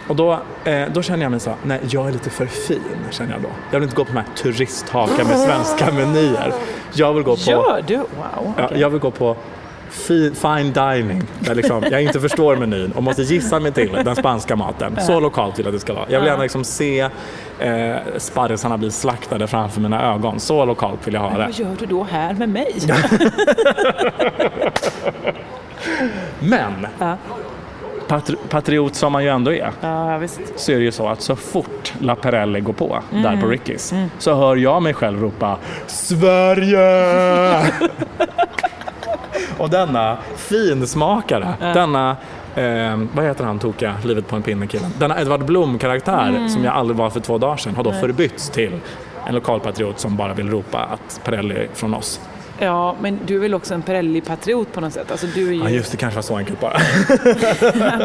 Och då, eh, då känner jag mig så, nej jag är lite för fin känner jag då. Jag vill inte gå på de här turisthakar med svenska menyer. Jag vill gå på, Gör du? Wow. ja, okej. jag vill gå på fine dining där liksom, jag inte förstår menyn och måste gissa mig till den spanska maten. Så lokalt vill jag att det ska vara. Jag vill gärna liksom se eh, sparrisarna bli slaktade framför mina ögon. Så lokalt vill jag ha det. Vad gör du då här med mig? Men Ja. patri- patriot som man ju ändå är Ja, så är det ju så att så fort La Perelle går på där på Rickys så hör jag mig själv ropa Sverige! Och denna finsmakare, denna Eh, vad heter han tokiga, livet på en pinne killen? Denna Edvard Blom-karaktär som jag aldrig var för två dagar sedan har då förbytts till en lokalpatriot som bara vill ropa att Perrelli från oss. Ja, men du är väl också en Perrelli-patriot på något sätt? Alltså, du, är Ja ju, just det, kanske var så enkelt bara.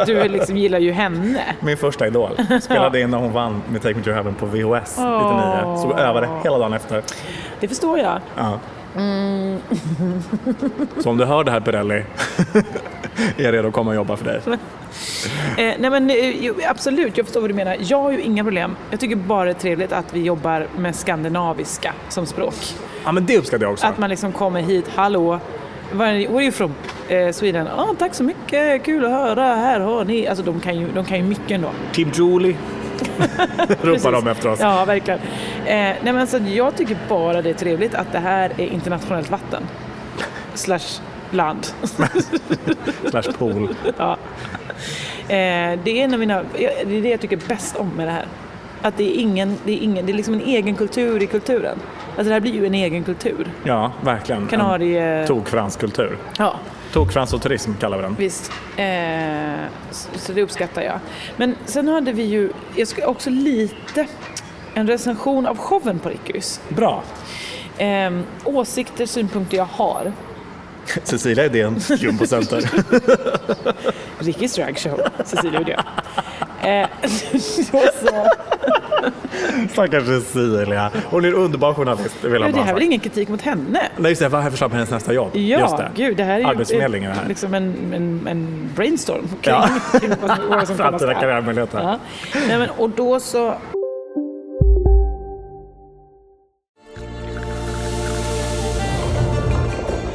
du liksom, gillar ju henne. Min första idol. Spelade in när hon vann med Take Me To Heaven på VHS 99. Så jag övade hela dagen efter. Det förstår jag. Ja. Så om du hör det här Perrelli, är jag redo att komma och jobba för dig. Eh, nej men, eh, absolut, jag förstår vad du menar. Jag har ju inga problem. Jag tycker bara det är trevligt att vi jobbar med skandinaviska som språk. Ja men det uppskattar jag också. Att man liksom kommer hit, hallå, where are you from? Eh, Sweden. Ah, tack så mycket, kul att höra, här har ni. Alltså de kan ju, de kan ju mycket ändå. Team Julie. Ropar de efter oss. Ja, verkligen. Eh, nej men alltså, jag tycker bara det är trevligt att det här är internationellt vatten. Slash land. Slash pool. ja. eh, det är en av mina, det är det jag tycker bäst om med det här. Att det är ingen, det är ingen, det är liksom en egen kultur i kulturen. Alltså det här blir ju en egen kultur. Ja, verkligen. En Kanarie... Tokfransk kultur. Ja, Tokfrans och turism kallar vi den. visst. Eh, så, så det uppskattar jag. Men sen hade vi ju, jag ska också lite, en recension av showen på Rickys. Bra. Eh, åsikter, synpunkter jag har. Cecilia Edén, Jumbocenter. Rickys dragshow, Cecilia så, så. Stackars Cecilia. Hon är en underbar journalist. Vill jag det här är väl ingen kritik mot henne? Nej, just det. Vad är förslag på hennes nästa jobb? Ja, just det. gud, det här är ju Arbetsförmedling är det här. liksom en, en, en brainstorm kring, Ja. kring vad, som Framtida karriärmöjligheter. Ja. Nej, men, och då så...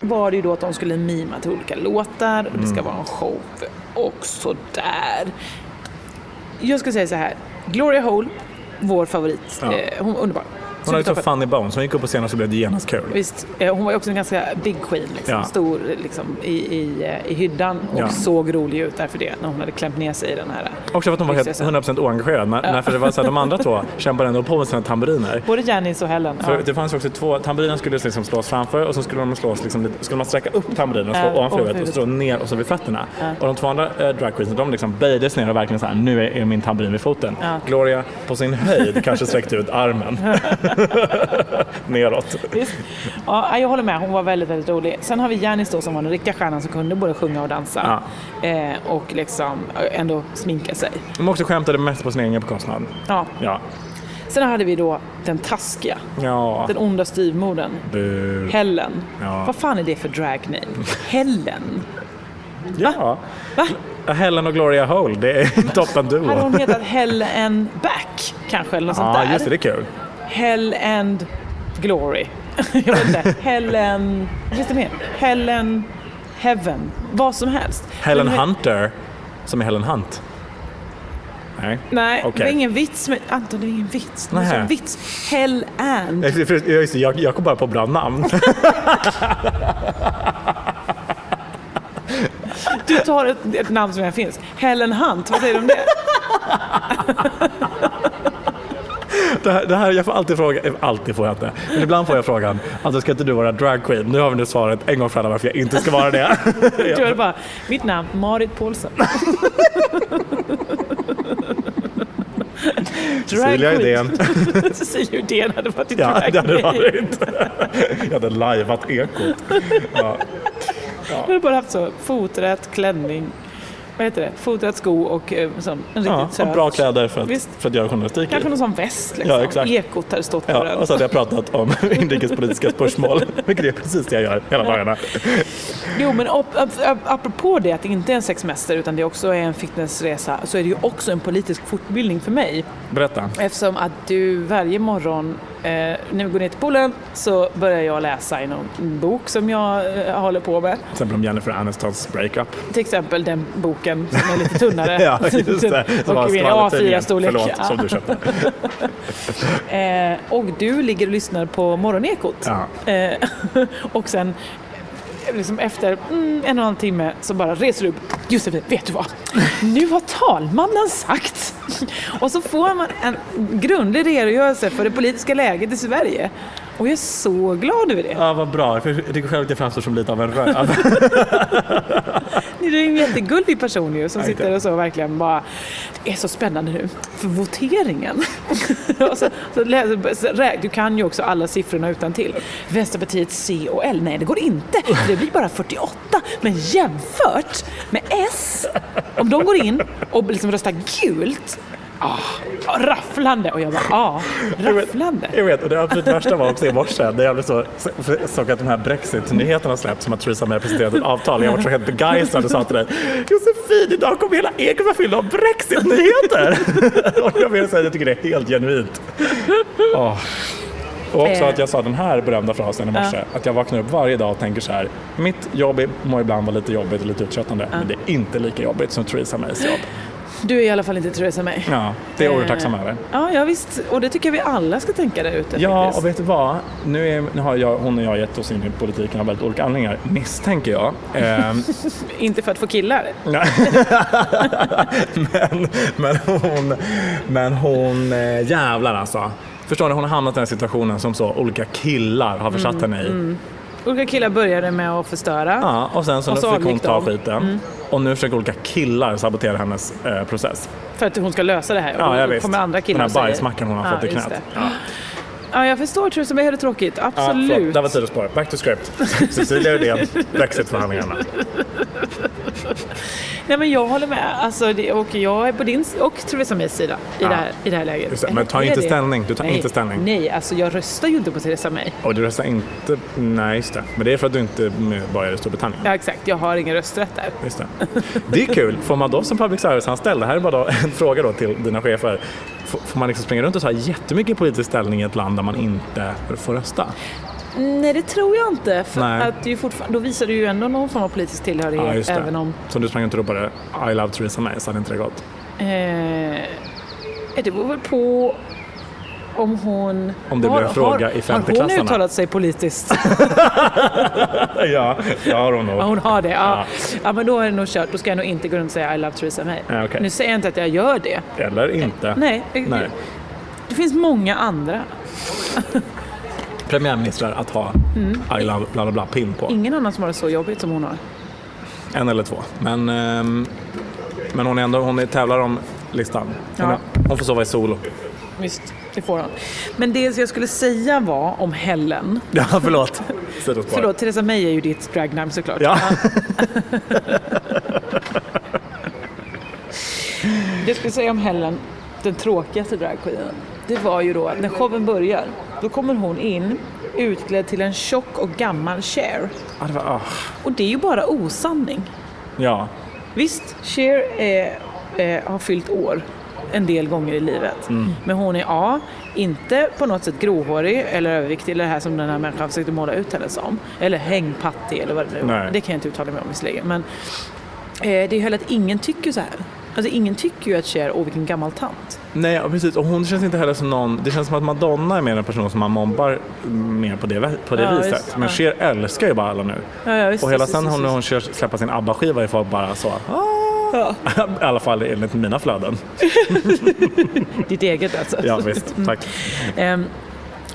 Var det ju då att de skulle mima till olika låtar och det ska vara en show och sådär. Jag ska säga så här, Gloria Hole vår favorit. Ja. Eh, hon underbar. Hon har ju så funny bones, hon gick upp på scenen så blev det genast kul. Visst, eh, hon var ju också en ganska big queen, liksom, Ja. stor liksom, i, i, eh, i hyddan och Ja. såg rolig ut därför det när hon hade klämt ner sig i den här. Också för att hon var helt Prinsessan. 100% oengagerad. När, när för det var så här, de andra två kämpade ändå på med sina tamburiner. Både Janice och Helen. För ja. det fanns också två, tamburinen skulle liksom slås framför och så skulle de slås liksom, skulle man sträcka upp tamburinen och slå Ja, ovanför huvudet och slå ner och så vid fötterna. Ja. Och de två andra eh, dragqueensen de liksom böjdes ner och verkligen så här, nu är, är min tamburin vid foten. Ja. Gloria på sin höjd kanske sträckte ut armen neråt. Visst. Ja, jag håller med, hon var väldigt, väldigt rolig. Sen har vi Janice då som var den riktiga stjärnan som kunde både sjunga och dansa. Eh, och liksom eh, ändå sminka sig. De också skämtade mest på sin egen bekostnad. Ja. Ja. Sen hade vi då den taskiga, Ja. den onda styvmodern. Helen. Ja. Vad fan är det för drag name? Helen? Ja. Va? Helen och Gloria Hole, det är toppen duo. Hade hon hetat Hell and Back kanske? Eller något sånt Ja, där? just det, det är kul. Hell and Glory. jag vet inte. Helen... Vad finns det mer? Helen Heaven. Vad som helst. Helen Men- Hunter, som är Helen Hunt. Nej. Nej, Okej. det var ingen vits med... Anton, det var ingen vits. Det Nähä. en vits. Hell and. Jag, jag, just det, jag, jag kom bara på bra namn. Du tar ett, ett namn som redan finns. Helen Hunt, vad säger du om det? Det här, det här, jag får alltid fråga, eh, alltid får jag inte, men ibland får jag frågan, alltså ska inte du vara drag queen? Nu har vi nu svaret en gång för alla varför jag inte ska vara det. Du är bara, mitt namn, Marit Paulsen. Cecilia Idén. Cecilia Uddén hade varit i Ja, drag det hade varit. Jag hade lajvat ekot. Ja. Jag hade bara haft så foträtt, klänning, vad heter det, foträtt sko och eh, sån, en Ja, riktigt söt. och bra kläder för att, Visst. för att göra journalistik. Kanske någon sån väst liksom. Ja, exakt. Ekot hade stått på Ja, den. och så hade jag pratat om inrikespolitiska spörsmål, vilket är precis det jag gör hela dagarna. Jo, men ap- ap- ap- apropå det att det inte är en sexsemester utan det också är en fitnessresa så är det ju också en politisk fortbildning för mig. Berätta. Eftersom att du varje morgon eh, när vi går ner till poolen så börjar jag läsa i någon bok som jag eh, håller på med. Till exempel om Jennifer Anistons breakup. Till exempel den boken som är lite tunnare. Ja, just det. Som var och skvallertidningen. A4-storlek. Förlåt, som du köpte. Eh, och du ligger och lyssnar på Morgonekot. Ja. Eh, och sen eh, liksom efter mm, en och en halv timme så bara reser du upp. Josefin, vet du vad? Nu har talmannen sagt. Och så får man en grundlig redogörelse för det politiska läget i Sverige. Och jag är så glad över det. Ja, vad bra. För Jag tycker själv att jag framstår som lite av en röv. Du är en jättegullig person ju som sitter och så verkligen bara Det är så spännande nu för voteringen. så, så läser, du kan ju också alla siffrorna utan till. Vänsterpartiet C och L, nej det går inte. Det blir bara 48. Men jämfört med S, om de går in och liksom röstar gult Ah, rafflande! Och jag bara, ja, Jag vet- rafflande. Jag vet, och det absolut värsta var också i morse när jag blev så, så, såg att de här Brexit-nyheterna släppts som att Theresa May presenterat ett avtal. Jag var så helt begeistrad och sa till dig Josefin, idag kommer hela Eken vara fylld av Brexit-nyheter! och jag vill säga att jag tycker det är helt genuint. Åh. Och också Eh. att jag sa den här berömda frasen i morse, att jag vaknar upp varje dag och tänker så här, mitt jobb må ibland vara lite jobbigt och lite uttröttande, men det är inte lika jobbigt som Theresa Mays jobb. Du är i alla fall inte Theresa May. Ja, det är jag Eh, tacksam över. Ja, ja, visst. Och det tycker jag vi alla ska tänka där ute. Ja, faktiskt. och vet du vad? Nu, är, nu har jag, hon och jag gett oss in i politiken av väldigt olika anledningar, misstänker jag. Ehm, Inte för att få killar. nej. men, men hon, men hon eh, jävlar alltså. Förstår ni, hon har hamnat i den situationen som så olika killar har försatt Mm, henne i. Olika killar började med att förstöra. Ja, och sen så, Och så fick hon ta skiten. Och nu försöker olika killar sabotera hennes eh, process. För att hon ska lösa det här. Och Ja, jag visst. kommer andra killar Den här bajsmackan hon har fått i knät. det. Ja, jag förstår Theresa May hade tråkigt. Ja, Absolut. förlåt, det var sidospår. Back to script. Cecilia Uddén, Brexitförhandlingarna. Nej, men jag håller med. Alltså, det, och jag är på din och Theresa Mays sida i, Ja. det, här, i det här läget. Just det, men ta inte det? ställning. Du tar nej, inte ställning. Nej, alltså jag röstar ju inte på Theresa May. Och du röstar inte... Nej, just det. Men det är för att du inte är medborgare i Storbritannien. Ja, exakt. Jag har ingen rösträtt där. Just det. det är kul. Får man då som public service-anställd, det här är bara en fråga då till dina chefer, får får man liksom springa runt och ta jättemycket politisk ställning i ett land där man inte får rösta? Nej, det tror jag inte. För Nej. att ju fortfarande, då visar du ju ändå någon form av politisk tillhörighet. Ja, även om... Så du sprang runt och ropade I love Theresa May så hade inte det gått. Eh, det beror väl på om hon... Om det blir en fråga i femteklassarna. Har hon uttalat sig politiskt? ja, det har hon nog. Ja, hon har det. Ja. Ja. Ja. men då är det nog kört. Då ska jag nog inte gå runt och säga I love Theresa May. Ja, okej. Nu säger jag inte att jag gör det. Eller inte. Nej. Nej. Det finns många andra. Premiärministrar att ha I love bla bla bla pin på. Ingen annan som har det så jobbigt som hon har. En eller två. Men, ehm, men hon, är ändå, hon är, tävlar om listan. Hon, Ja. hon får sova i solo. Visst, det får hon. Men det jag skulle säga var om Helen. Ja, förlåt. Förlåt, Theresa May är ju ditt dragnamn såklart. Ja. Det jag skulle säga om Helen, den tråkigaste dragqueenen, det var ju då att när showen börjar, då kommer hon in utklädd till en tjock och gammal Cher. Ja, det var, ah. Och det är ju bara osanning. ja. Visst, Cher är, eh, har fyllt år en del gånger i livet. Mm. Men hon är A, inte på något sätt gråhårig eller överviktig eller det här som den här människan försökte måla ut henne som. Eller hängpattig eller vad det nu. Nej. Det kan jag inte uttala mig om visserligen. Men eh, det är ju heller att ingen tycker så här. Alltså ingen tycker ju att Cher, åh vilken gammal tant. Nej, ja, precis. Och hon känns inte heller som någon... Det känns som att Madonna är mer en person som man mobbar mer på det, på det Ja, viset. visst. Men Ja. Cher älskar ju bara alla nu. Ja, ja, visst, och hela visst, sen hon, när hon kör, släpper sin ABBA-skiva är folk bara så... Ah. Ja. I alla fall enligt mina flöden. Ditt eget alltså. Ja, visst. Tack. Ehm,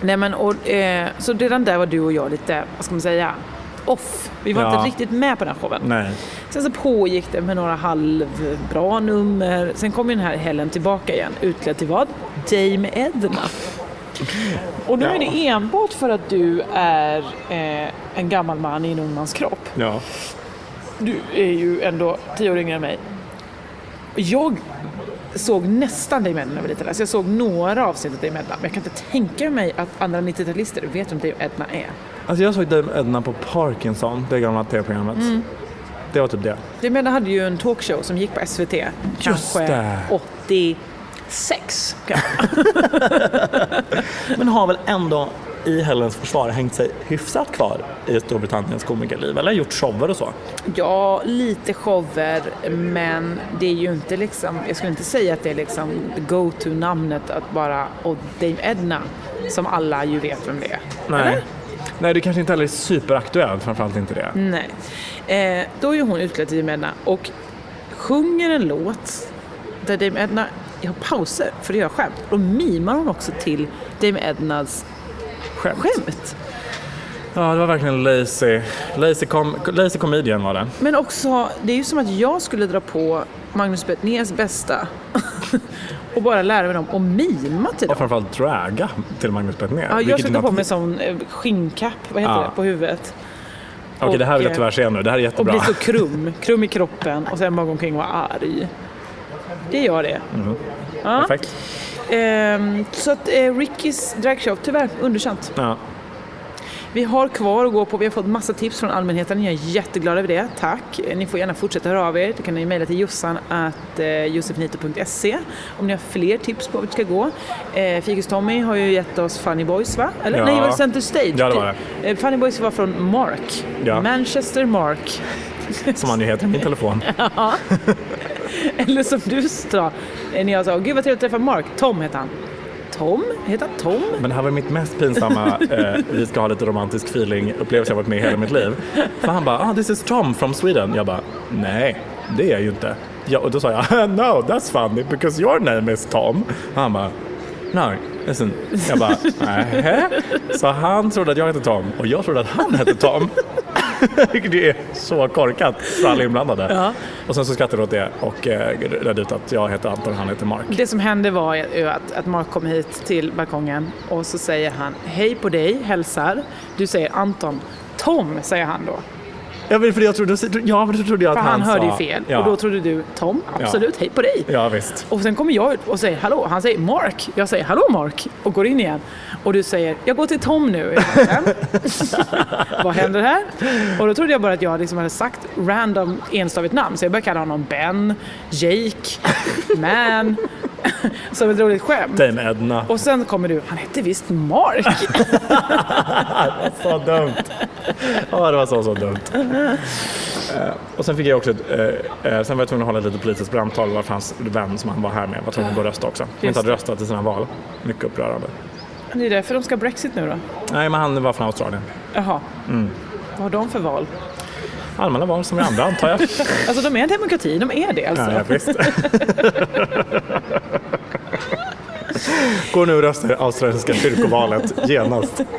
nej men, och, eh, så redan där var du och jag lite, vad ska man säga, off. Vi var Ja. inte riktigt med på den här showen. Nej. Sen så pågick det med några halvbra nummer. Sen kom ju den här Helen tillbaka igen, utklädd till vad? Dame Edna. Och nu är det enbart för att du är eh, en gammal man i en ung mans kropp. Ja. Du är ju ändå tio år yngre än mig. Jag såg nästan Dame Edna när jag var liten. Alltså jag såg några avsnitt av Dame Edna, men jag kan inte tänka mig att andra 90-talister vet vem Dame Edna är. Alltså jag såg Dame Edna på Parkinson, det gamla tv-programmet. Mm. Det var typ det. Dame Edna hade ju en talkshow som gick på SVT, kanske det. 86. Men har väl ändå i Helens försvar hängt sig hyfsat kvar i Storbritanniens komikerliv, eller gjort shower och så. Ja, lite shower, men det är ju inte liksom, jag skulle inte säga att det är liksom go-to-namnet att bara, och Dame Edna, som alla ju vet vem det är. Nej. Nej, det kanske inte heller är superaktuellt, framförallt inte det. Nej. Eh, då är hon utklädd till Dame Edna och sjunger en låt där Dame Edna har pauser för att göra skämt. Då mimar hon också till Dame Ednas Skämt. skämt. Ja, det var verkligen lazy. Lazy, com lazy comedian var det. Men också, det är ju som att jag skulle dra på Magnus Betnérs bästa och bara lära mig dem att mima till Och dem. framförallt draga till Magnus Betnér. Ja, jag sätter på mig sån eh, skinnkapp, vad heter Ja. det, på huvudet. Okej, det här vill jag och, tyvärr se nu. Det här är Och jättebra. blir så krum, krum i kroppen och sen bara gå omkring och vara arg. Det gör det. Ja. Perfekt. Ehm, så att eh, Rickys dragshow, tyvärr underkänt. Ja. Vi har kvar att gå på, vi har fått massa tips från allmänheten, jag är jätteglad över det, tack. Ni får gärna fortsätta höra av er, det kan ni mejla till jossan att eh, josefinito.se om ni har fler tips på vart vi ska gå. Eh, Fikus-Tommy har ju gett oss Funny Boys va? Eller Ja. nej, var det Center Stage? Ja, det var det. Eh, Funny Boys var från Mark, Ja. Manchester Mark. Som han ju heter i min telefon. Eller som du sa, när jag sa, gud vad trevligt att träffa Mark, Tom heter han. Tom? Heter han Tom? Men det här var mitt mest pinsamma eh, vi ska ha lite romantisk feeling upplevelse jag varit med i hela mitt liv. För han bara, ah, this is Tom from Sweden. Jag bara, nej, det är jag ju inte. Ja, och då sa jag, no, that's funny because your name is Tom. Han bara, no, listen. Jag bara, nähä? Så han trodde att jag hette Tom och jag trodde att han hette Tom. Vilket är så korkat för alla inblandade. Ja. Och sen så skrattade jag åt det och eh, redde ut att jag heter Anton och han heter Mark. Det som hände var att Mark kom hit till balkongen och så säger han hej på dig, hälsar. Du säger Anton. Tom, säger han då. Ja, men för jag trodde, ja, då trodde jag För att han, han, hörde ju fel. Ja. Och då trodde du Tom, absolut, hej på dig. Ja, visst. Och sen kommer jag ut och säger hallå. Han säger Mark. Jag säger hallå Mark och går in igen. Och du säger jag går till Tom nu. Vad händer här? Och då trodde jag bara att jag liksom hade sagt random enstavigt namn. Så jag började kalla honom Ben, Jake, Man. Som ett roligt skämt. Dame Edna. Och sen kommer du, han hette visst Mark. Så dumt. Ja, det var så, så dumt. Eh, och sen fick jag också, ett, eh, eh, sen var jag tvungen att hålla ett litet politiskt brandtal varför hans vän som han var här med var tvungen att gå och rösta också. Han inte hade röstat i sina val. Mycket upprörande. Det är därför de ska ha Brexit nu då? Nej, men han var från Australien. Jaha. Vad har de för val? Allmänna val som vi andra antar jag. Alltså de är en demokrati, de är det alltså. Ja, visst. Gå nu och rösta i australienska kyrkovalet genast.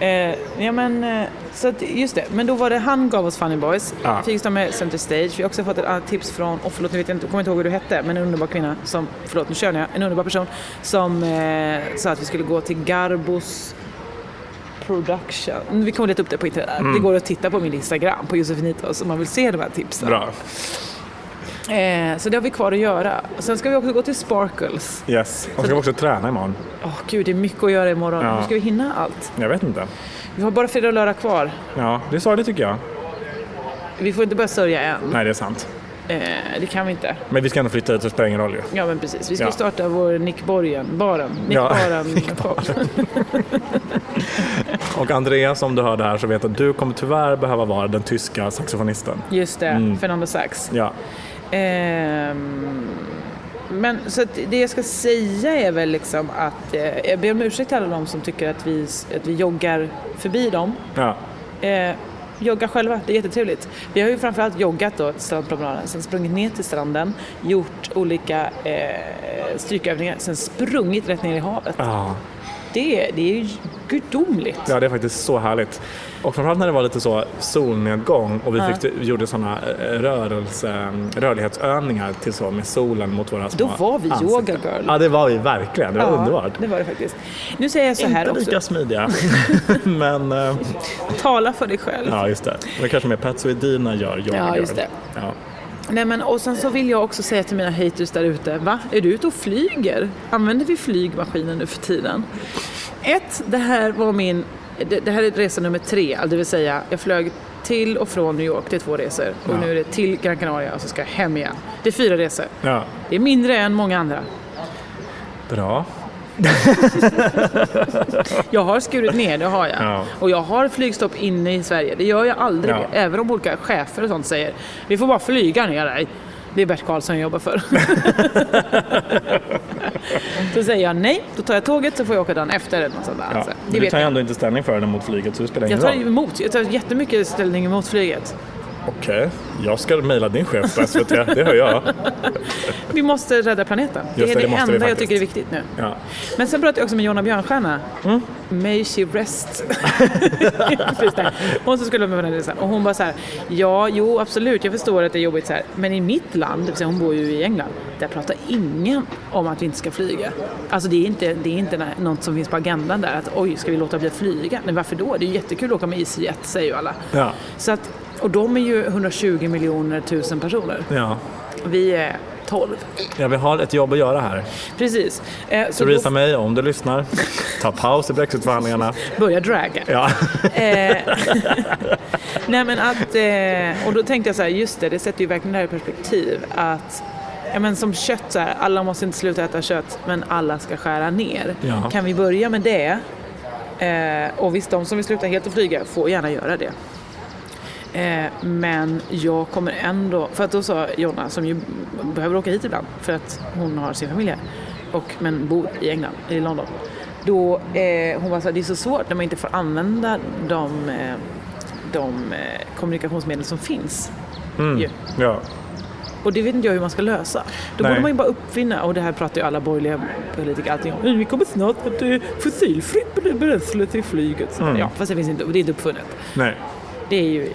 Eh, ja men, eh, så att, just det. Men då var det, han gav oss Funny Boys. Ja. Fick stå med Center Stage. Vi har också fått ett annat tips från, och förlåt nu vet jag inte, kommer inte ihåg hur du hette, men en underbar kvinna som, förlåt nu kör jag, en underbar person som eh, sa att vi skulle gå till Garbos Production. Vi kommer leta upp det på internet. Det går att titta på min Instagram, på Josefinitos, om man vill se de här tipsen. Bra. Eh, så det har vi kvar att göra. Sen ska vi också gå till Sparkles. Yes. Och ska vi också träna imorgon? Åh gud, det är mycket att göra imorgon. Ja. Hur ska vi hinna allt? Jag vet inte. Vi har bara fredag och lördag kvar. Ja, det sa det tycker jag. Vi får inte börja sörja än. Nej, det är sant. Eh, det kan vi inte. Men vi ska ändå flytta så det spelar ingen roll ju. Ja men precis. Vi ska Ja. starta vår Nick Borgen, baren. Nick Ja, Baren. Nick Och Andreas, om du hör det här så vet att du kommer tyvärr behöva vara den tyska saxofonisten. Just det, Mm. Fernando Sax. Ja, Ehm, men så det jag ska säga är väl liksom att eh, jag ber om ursäkt till alla de som tycker att vi, att vi joggar förbi dem. ja. Eh, jogga själva, det är jättetrevligt. Vi har ju framförallt joggat då strandpromenaden, sen sprungit ner till stranden, gjort olika eh, strykövningar, sen sprungit rätt ner i havet. ja. Det, det är ju gudomligt. Ja, det är faktiskt så härligt. Och framförallt när det var lite så solnedgång och vi, Ja. fick, gjorde sådana rörelse, rörlighetsövningar till så med solen mot våra små Då var vi ansikten. yoga girl. Ja, det var vi verkligen. Det var underbart. det var det faktiskt. Nu säger jag så här Inte också, lika smidiga, men eh, tala för dig själv. ja, just det. Det kanske mer Patso Edina gör yoga Ja, girl. just det. Ja. Nej, men, och sen så vill jag också säga till mina haters där ute, va? Är du ute och flyger? Använder vi flygmaskinen nu för tiden? Ett, det här var min, det, det här är resa nummer tre, det vill säga jag flög till och från New York, det är två resor. Och Ja. nu är det till Gran Canaria och så ska jag hem igen. Det är fyra resor. ja, Det är mindre än många andra. bra. Jag har skurit ner, det har jag. Ja. Och jag har flygstopp inne i Sverige. Det gör jag aldrig. Ja. Även om olika chefer och sånt säger vi får bara flyga ner dig. Det är Bert Karlsson jag jobbar för. så säger jag nej, då tar jag tåget så får jag åka dagen efter. Eller något sånt där. Ja. Alltså, Men det du vet tar ju jag. ändå inte ställning för den mot flyget så det spelar ingen Jag tar roll. emot, jag tar jättemycket ställning emot flyget. Okej, jag ska mejla din chef på SVT, det hör jag. Vi måste rädda planeten. Just det är det det, enda jag tycker är viktigt nu. Ja. Men sen pratade jag också med Jonna Björnstjärna. Mm. May she rest. Hon som skulle vara med på den. Och hon bara så här, ja, jo absolut, jag förstår att det är jobbigt så här. Men i mitt land, det vill säga hon bor ju i England, där pratar ingen om att vi inte ska flyga. Alltså det är inte, det är inte något som finns på agendan där, att oj, ska vi låta bli att flyga? Nej, varför då? Det är ju jättekul att åka med EasyJet, säger ju alla. Ja. Så att, och de är ju 120 miljoner tusen personer. ja. Vi är 12. Ja, vi har ett jobb att göra här. Precis. Eh, så Theresa då May, om du lyssnar, ta paus i brexitförhandlingarna. börjar draga. Ja. Eh, nej men att, eh, och då tänkte jag så här, just det, det sätter ju verkligen det här i perspektiv att Ja, men som kött, så här, alla måste inte sluta äta kött, men alla ska skära ner. Ja. Kan vi börja med det? Eh, och visst, de som vill sluta helt och flyga får gärna göra det. Eh, men jag kommer ändå, för att då sa Jonna, som ju behöver åka hit ibland för att hon har sin familj här, och, men bor i England, i London. Då, eh, hon var så här, det är så svårt när man inte får använda de, eh, de eh, kommunikationsmedel som finns. Mm. Ju. ja. Och det vet inte jag hur man ska lösa. Då Nej. borde man ju bara uppfinna, och det här pratar ju alla borgerliga politiker alltid om, "Mm, vi kommer snart att eh, fossilfritt bränsle till flyget. Så, Mm. Ja, fast det finns inte, det är inte uppfunnet. Nej, Det är ju i,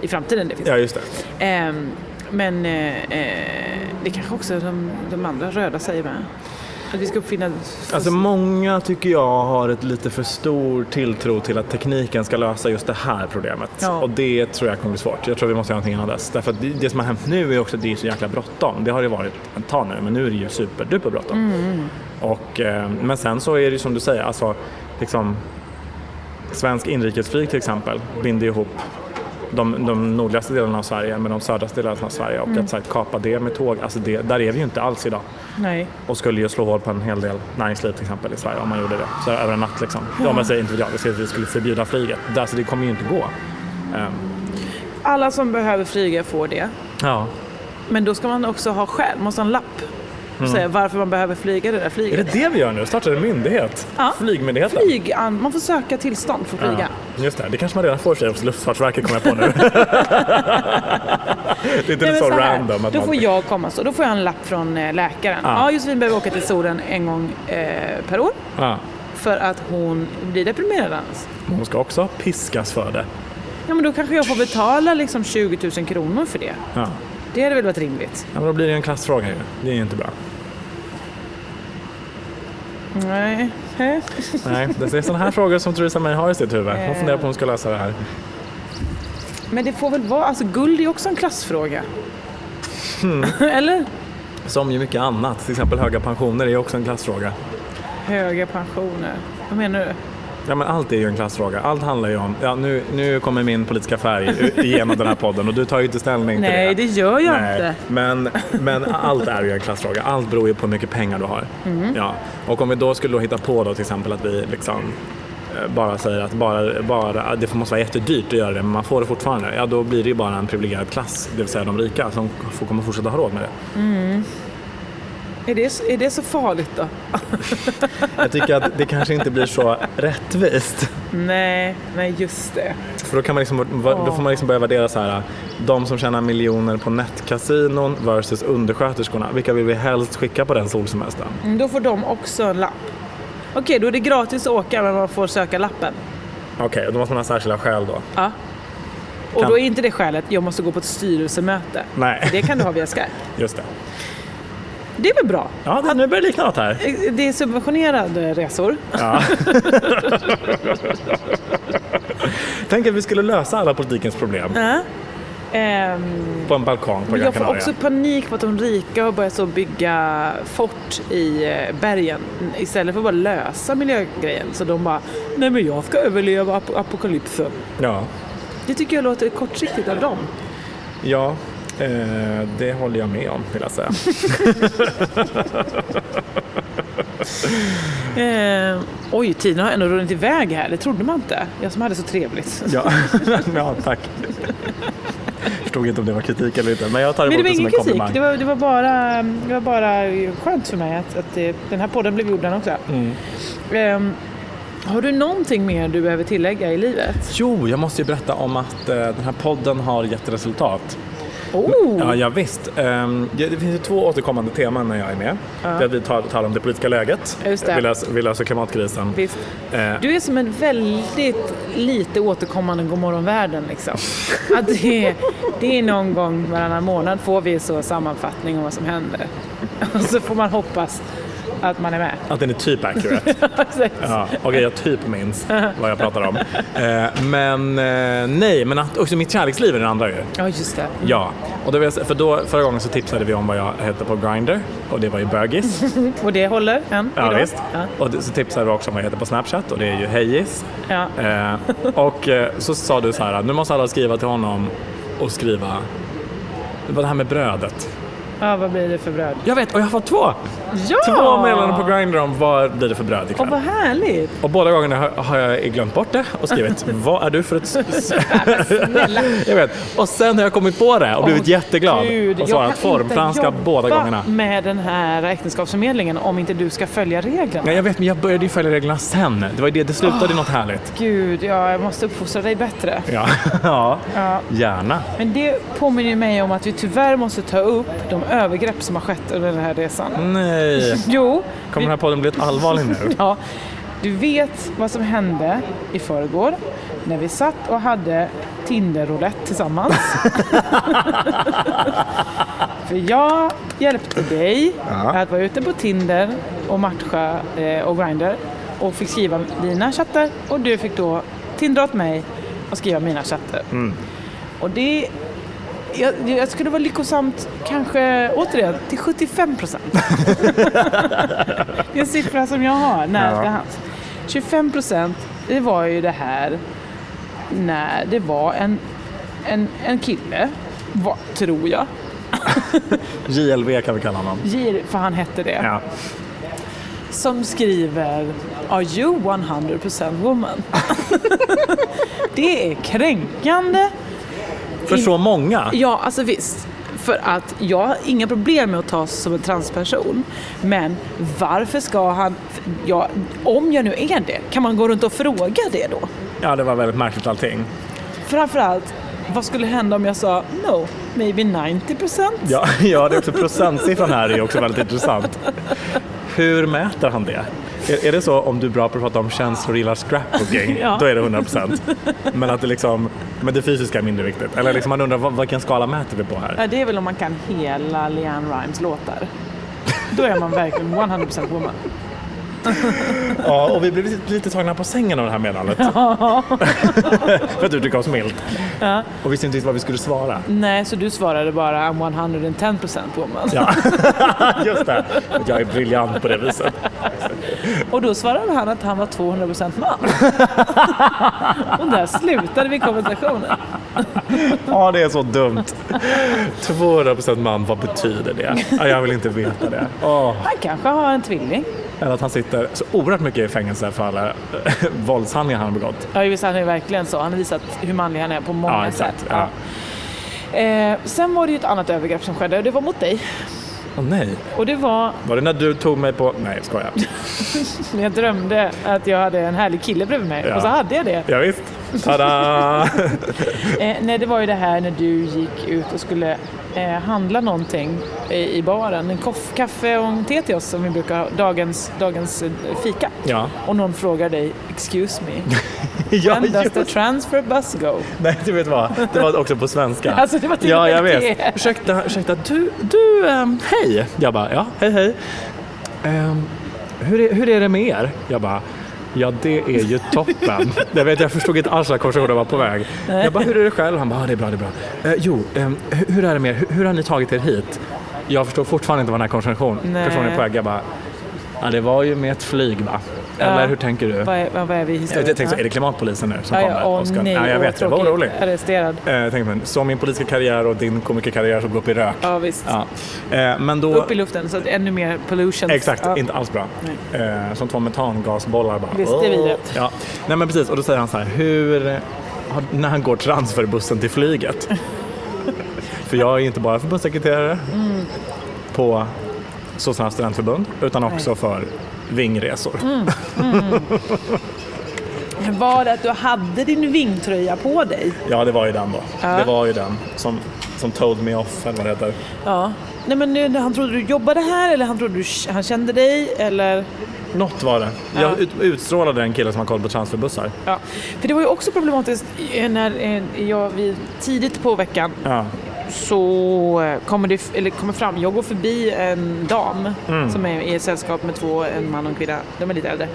i framtiden det finns. ja just det. Ehm, men eh, eh, det kanske också de, de andra röda säger med. Att vi ska uppfinna... Alltså många tycker jag har ett lite för stor tilltro till att tekniken ska lösa just det här problemet. Ja. Och det tror jag kommer bli svårt. Jag tror vi måste göra någonting annat. Därför att det, det som har hänt nu är också att det är så jäkla bråttom. Det har det varit ett tag nu, men nu är det ju superduper bråttom. Och, eh, men sen så är det ju som du säger, alltså liksom svensk inrikesflyg till exempel binder ihop de, de nordligaste delarna av Sverige med de södraste delarna av Sverige och att så här, kapa det med tåg, alltså det, där är vi ju inte alls idag Nej. och skulle ju slå hål på en hel del näringsliv till exempel i Sverige om man gjorde det. Så över en natt liksom. Ja. men säger inte jag, vi säger att vi skulle förbjuda flyget. Det, alltså, det kommer ju inte gå. Ehm, alla som behöver flyga får det. Ja. Men då ska man också ha skäl, man måste ha en lapp. Och säga varför man behöver flyga det där Är flyget. det det vi gör nu? Startar en myndighet? Ja. Flygmyndigheten? Flyg, man får söka tillstånd för att flyga. Ja, just det, det kanske man redan får sig hos Luftfartsverket kommer jag på nu. det är inte Nej, så, så här, random att då man... får jag komma så. Då får jag en lapp från eh, läkaren. Ja. Ja, Josefin behöver åka till solen en gång eh, per år. Ja. För att hon blir deprimerad annars. Hon ska också piskas för det. Ja, men då kanske jag får betala liksom 20 000 kronor för det. Ja. Det hade väl varit rimligt? Ja, men då blir det en klassfråga ju. Det är ju inte bra. Nej. Nej, det är sådana här frågor som Theresa May har i sitt huvud. Hon funderar på hur hon ska lösa det här. Men det får väl vara, alltså guld är också en klassfråga. Hmm. Eller? Som ju mycket annat, till exempel höga pensioner är också en klassfråga. Höga pensioner. Vad menar du? Ja, men allt är ju en klassfråga. Allt handlar ju om, ja, nu, nu kommer min politiska färg igenom den här podden och du tar ju inte ställning till Nej, det gör jag Nej, inte. Men, men allt är ju en klassfråga. Allt beror ju på hur mycket pengar du har. Mm. Ja. Och om vi då skulle då hitta på då till exempel att vi liksom eh, bara säger att bara, bara, det måste vara jättedyrt att göra det men man får det fortfarande. Ja, då blir det ju bara en privilegierad klass, det vill säga de rika, som får- kommer fortsätta ha råd med det. Är det, är det så farligt då? Jag tycker att det kanske inte blir så rättvist. Nej, nej just det. För då, kan man liksom, då får man liksom börja värdera så här, de som tjänar miljoner på nätkasinon versus undersköterskorna. Vilka vill vi helst skicka på den solsemestern? Mm, Då får de också en lapp. Okej, då är det gratis att åka men man får söka lappen. Okej, då måste man ha särskilda skäl då. Ja. Och Kan- då är inte det skälet, jag måste gå på ett styrelsemöte. Nej, Det kan du ha via Skype. just det. Det är väl bra? Ja, det, nu börjar det likna något här. Det är subventionerade resor. Ja. Tänk att vi skulle lösa alla politikens problem Ja. Ehm, på en balkong på Gran jag får också panik på att de rika har börjat så bygga fort i eh, bergen istället för att bara lösa miljögrejen. Så de bara, nej men jag ska överleva ap- apokalypsen. Ja, Det tycker jag låter kortsiktigt av dem. ja eh, det håller jag med om vill jag säga. Eh, oj, tiden har ändå runnit iväg här. Det trodde man inte. Jag som hade så trevligt. Ja, ja tack. Förstod inte om det var kritik eller inte, men jag tar Men det emot var det som en kritik. komplimang. Det var, det, var bara, det var bara skönt för mig att, att det, den här podden blev gjord den också. Mm. Ehm, har du någonting mer du behöver tillägga i livet? Jo, jag måste ju berätta om att eh, den här podden har gett resultat. Oh! Ja, ja visst. Ehm, det finns ju två återkommande teman när jag är med. Det är att vi tar- talar om det politiska läget, Just det. Vi, löser, vi löser klimatkrisen. Visst. Eh, Du är som en väldigt lite återkommande Godmorgon-världen. Liksom. Att det, är, det är någon gång varannan månad får vi så sammanfattning om vad som händer. Och så får man hoppas att man är med. Att den är typ accurate. Ja, Okej, jag typ minns vad jag pratar om. Eh, men eh, nej, men att också mitt kärleksliv är den andra ju. Ja, just det. Ja, och då för då, förra gången så tipsade vi om vad jag hette på Grindr och det var ju bögis. Och det håller än Ja, idag? visst. Ja. Och så tipsade vi också om vad jag heter på Snapchat och det är ju Hejis. Ja. Eh, och eh, så sa du så här, nu måste alla skriva till honom och skriva det var det här med brödet. ja, vad blir det för bröd? Jag vet, och jag har fått två! Ja! Två meddelanden på Grindr om vad blir det för bröd Och ikväll. vad härligt! Och båda gångerna har, har jag glömt bort det och skrivit vad är du för ett... jag vet. Och sen har jag kommit på det och blivit Åh, jätteglad Gud, och svarat formfranska båda gångerna. med den här äktenskapsförmedlingen om inte du ska följa reglerna. Nej, jag vet, men jag började ju följa reglerna sen. Det var ju det, det slutade i något härligt. Gud, ja, jag måste uppfostra dig bättre. Ja, ja. Ja. gärna. Men det påminner mig om att vi tyvärr måste ta upp de övergrepp som har skett under den här resan. Nej. Jo, Kommer den här podden bli ett allvarlig nu? ja, du vet vad som hände i förrgår när vi satt och hade Tinder-roulette tillsammans. För jag hjälpte dig att vara ute på Tinder och matcha eh, och Grindr och fick skriva dina chatter och du fick då tindra åt mig och skriva mina chatter. Och det jag, jag skulle vara lyckosamt kanske återigen till 75 procent. det är en siffra som jag har nära till hands. 25 procent, det var ju det här när det var en, en, en kille, va, tror jag, JLV kan vi kalla honom. Gir, för han hette det, Ja. som skriver Are you 100% woman? det är kränkande För så många? Ja, alltså visst. För att jag har inga problem med att tas som en transperson. Men varför ska han... Ja, om jag nu är det, kan man gå runt och fråga det då? Ja, det var väldigt märkligt allting. Framförallt, vad skulle hända om jag sa no, maybe 90 procent? Ja, ja, det är också procentsiffran här är också väldigt intressant. Hur mäter han det? Är, är det så om du är bra på att prata om känslor och gillar scrapbooking, Ja. då är det 100 procent. Men att det liksom, men det fysiska är mindre viktigt. Eller liksom man undrar vad, vilken skala mäter vi på här? Ja, det är väl om man kan hela Leanne Rimes låtar. Då är man verkligen 100 procent woman. Ja, och vi blev lite, lite tagna på sängen av det här meddelandet. För att uttrycka oss milt. Ja. Och visste inte riktigt vad vi skulle svara. Nej, så du svarade bara I'm 110 procent woman. Ja, just det. Jag är briljant på det viset. Och då svarade han att han var 200 procent man. Och där slutade vi konversationen. Ja, det är så dumt. 200 procent man, vad betyder det? Ja, jag vill inte veta det. Åh. Han kanske har en tvilling. Eller att han sitter så oerhört mycket i fängelse för alla våldshandlingar han har begått. Ja, visst han är verkligen så. Han har visat hur manlig han är på många Ja, sätt. Ja. Eh, sen var det ju ett annat övergrepp som skedde och det var mot dig. Åh nej. Och det var Var det när du tog mig på... Nej, jag skojar. jag drömde att jag hade en härlig kille bredvid mig. Ja. Och så hade jag det. Ja, visst. Tada! Eh, nej, det var ju det här när du gick ut och skulle eh, handla någonting i, i baren. En koff, kaffe och en te till oss som vi brukar ha, dagens, dagens eh, fika. Ja. Och någon frågar dig, excuse me, ja when does the transfer bus go? Nej, du vet vad? Det var också på svenska. Alltså, det var till Ja, jag vet. det. Ursäkta, ursäkta. Du, du, ehm, hej. Jag bara, ja, hej, hej. Ehm, hur, är, hur är det med er? Jag bara, ja det är ju toppen. jag, vet, jag förstod inte alls vad konversationen var på väg. Jag bara, hur är det själv? Han bara, ja, det är bra, det är bra. Eh, jo, ehm, hur, är det med er? Hur, hur har ni tagit er hit? Jag förstår fortfarande inte vad den här konversationen är på väg. Jag bara, ja det var ju med ett flyg va? Eller hur tänker du? Vad är, vad är vi i Jag tänkte är det klimatpolisen nu som kommer? åh ska- nej, ja, jag vet, var tråkigt. orolig. Arresterad. Eh, tänkte, så min politiska karriär och din komikerkarriär som går upp i rök. Ja, visst. Ja. Eh, men då... Upp i luften, så att ännu mer pollution. Exakt, inte alls bra. Eh, som två metangasbollar bara. Visst, det är vidrigt. Ja. Nej men precis, och då säger han så här, hur, när han går transferbussen till flyget. För jag är inte bara förbundssekreterare Mm. på Sossarnas studentförbund, utan också för vingresor. Mm. Var det att du hade din vingtröja på dig? Ja, det var ju den då. Ja. Det var ju den som, som told me off, eller vad det heter. Ja. Nej men nu, han trodde du jobbade här eller han trodde du, han kände dig eller? Något var det. Jag ut, utstrålade en kille som har koll på transferbussar. Ja. För det var ju också problematiskt när eh, jag vid, tidigt på veckan Ja. Så eh, kommer det eller kommer fram, jag går förbi en dam Mm. som är i ett sällskap med två, en man och en kvinna, de är lite äldre.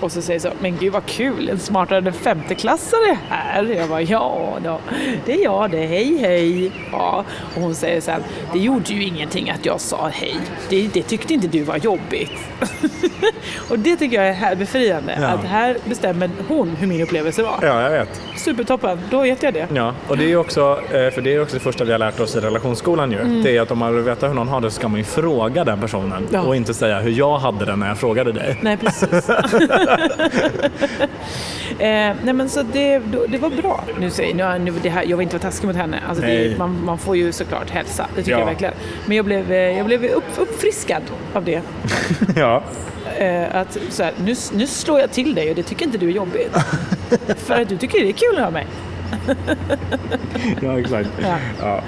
Och så säger så, men gud vad kul, en smartare femteklassare här. Jag bara, ja då, det är jag det, hej hej. Ja. Och hon säger sen, det gjorde ju ingenting att jag sa hej, det, det tyckte inte du var jobbigt. och det tycker jag är här befriande, Ja. att här bestämmer hon hur min upplevelse var. ja, jag vet. Supertoppen, då vet jag det. Ja, och det är också, eh, för det är också det första vi har lärt oss i relationsskolan ju. Det är att om man vill veta hur någon har det så ska man ju fråga den personen Ja. och inte säga hur jag hade det när jag frågade dig. Nej, precis. eh, nej, men så det, det var bra. Nu säger nu, det här, jag vill inte vara taskig mot henne. Alltså det, man, man får ju såklart hälsa, det tycker Ja. jag verkligen. Men jag blev, eh, jag blev upp, uppfriskad av det. ja. Eh, att så här, nu, nu slår jag till dig och det tycker inte du är jobbigt. För att du tycker det är kul att ha mig. ja, exakt. Ja. Ja.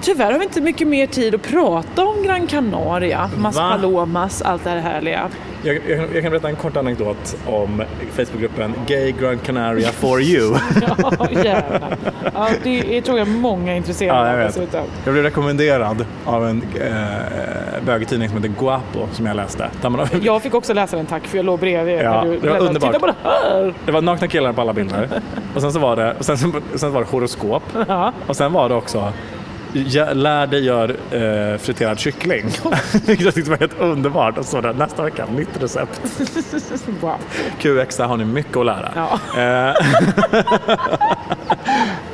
Tyvärr har vi inte mycket mer tid att prata om Gran Canaria, Mas Va? Palomas, allt det här härliga. Jag, jag, kan- jag kan berätta en kort anekdot om Facebookgruppen Gay Gran Canaria for you. Ja, gärna. Ja, det är, tror jag många är intresserade Ja, jag av dessutom. Jag blev rekommenderad av en eh, bögtidning som heter Guapo som jag läste. Jag fick också läsa den tack för jag låg bredvid. Ja, du det var underbart. Titta på det här! det var nakna killar på alla bilder. Och sen så var det, och sen, sen var det horoskop. Ja. Och sen var det också "Ja, Lär dig gör eh, friterad kyckling. Vilket jag tyckte var helt underbart. Och så där, nästa vecka, nytt recept. Wow. QXa har ni mycket att lära. Ja. Eh,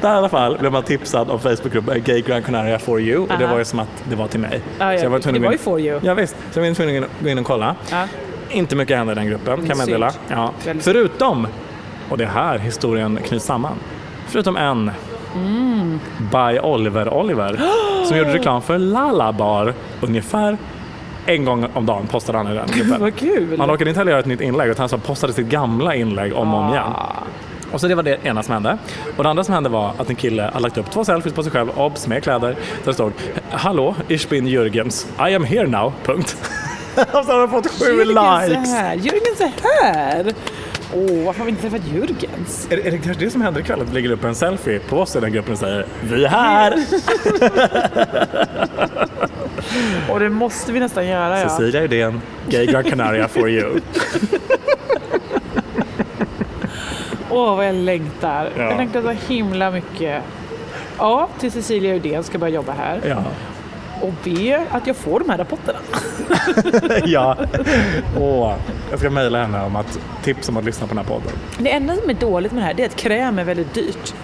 Där i alla fall blev man tipsad om Facebookgruppen Gay Gran Canaria for you. Och det var ju som att det var till mig. Ja, ja, Så jag det tvungen var att ju for you. Ja, visst. Så jag var tvungen att gå in och kolla. Ja. Inte mycket hände i den gruppen kan jag meddela. Ja. Förutom, och det är här historien knyts samman, förutom en By Oliver Oliver. Som gjorde reklam för Lalabar ungefär en gång om dagen postade han i den gruppen. Vad kul! Han orkade inte heller göra ett nytt inlägg utan han postade sitt gamla inlägg om och om igen. Och så det var det ena som hände. Och det andra som hände var att en kille hade lagt upp två selfies på sig själv, obs, med kläder. Där det stod Hallå, ich bin Jürgens. I am here now. Punkt. och så har han fått sju Jürgen likes. så här. Jürgen så här! Åh, varför har vi inte träffat Jürgens? Är, är det kanske det som händer ikväll? Att vi lägger upp en selfie på oss i den gruppen och säger Vi är här! Och det måste vi nästan göra ja. Cecilia Uddén, Gay Gran Canaria for you. Åh, vad jag längtar. Ja. Jag längtar så himla mycket. Ja, till Cecilia Uddén ska börja jobba här. Ja. Och be att jag får de här rapporterna. ja. Åh, jag ska mejla henne om att tips om att lyssna på den här podden. Det enda som är dåligt med det här det är att kräm är väldigt dyrt.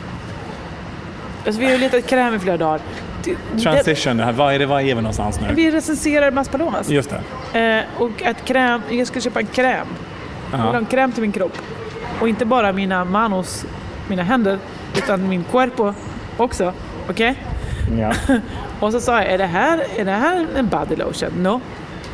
Alltså vi har ju letat kräm i flera dagar. Transition, det här, vad är det, vad är vi någonstans nu? Vi recenserar Maspalos. Just det. Eh, och att kräm, jag ska köpa en kräm. Jag vill ha en kräm till min kropp. Och inte bara mina manos, mina händer, utan min cuerpo också. Okej? Ja. Och så sa jag, är det här, är det här en body lotion? No.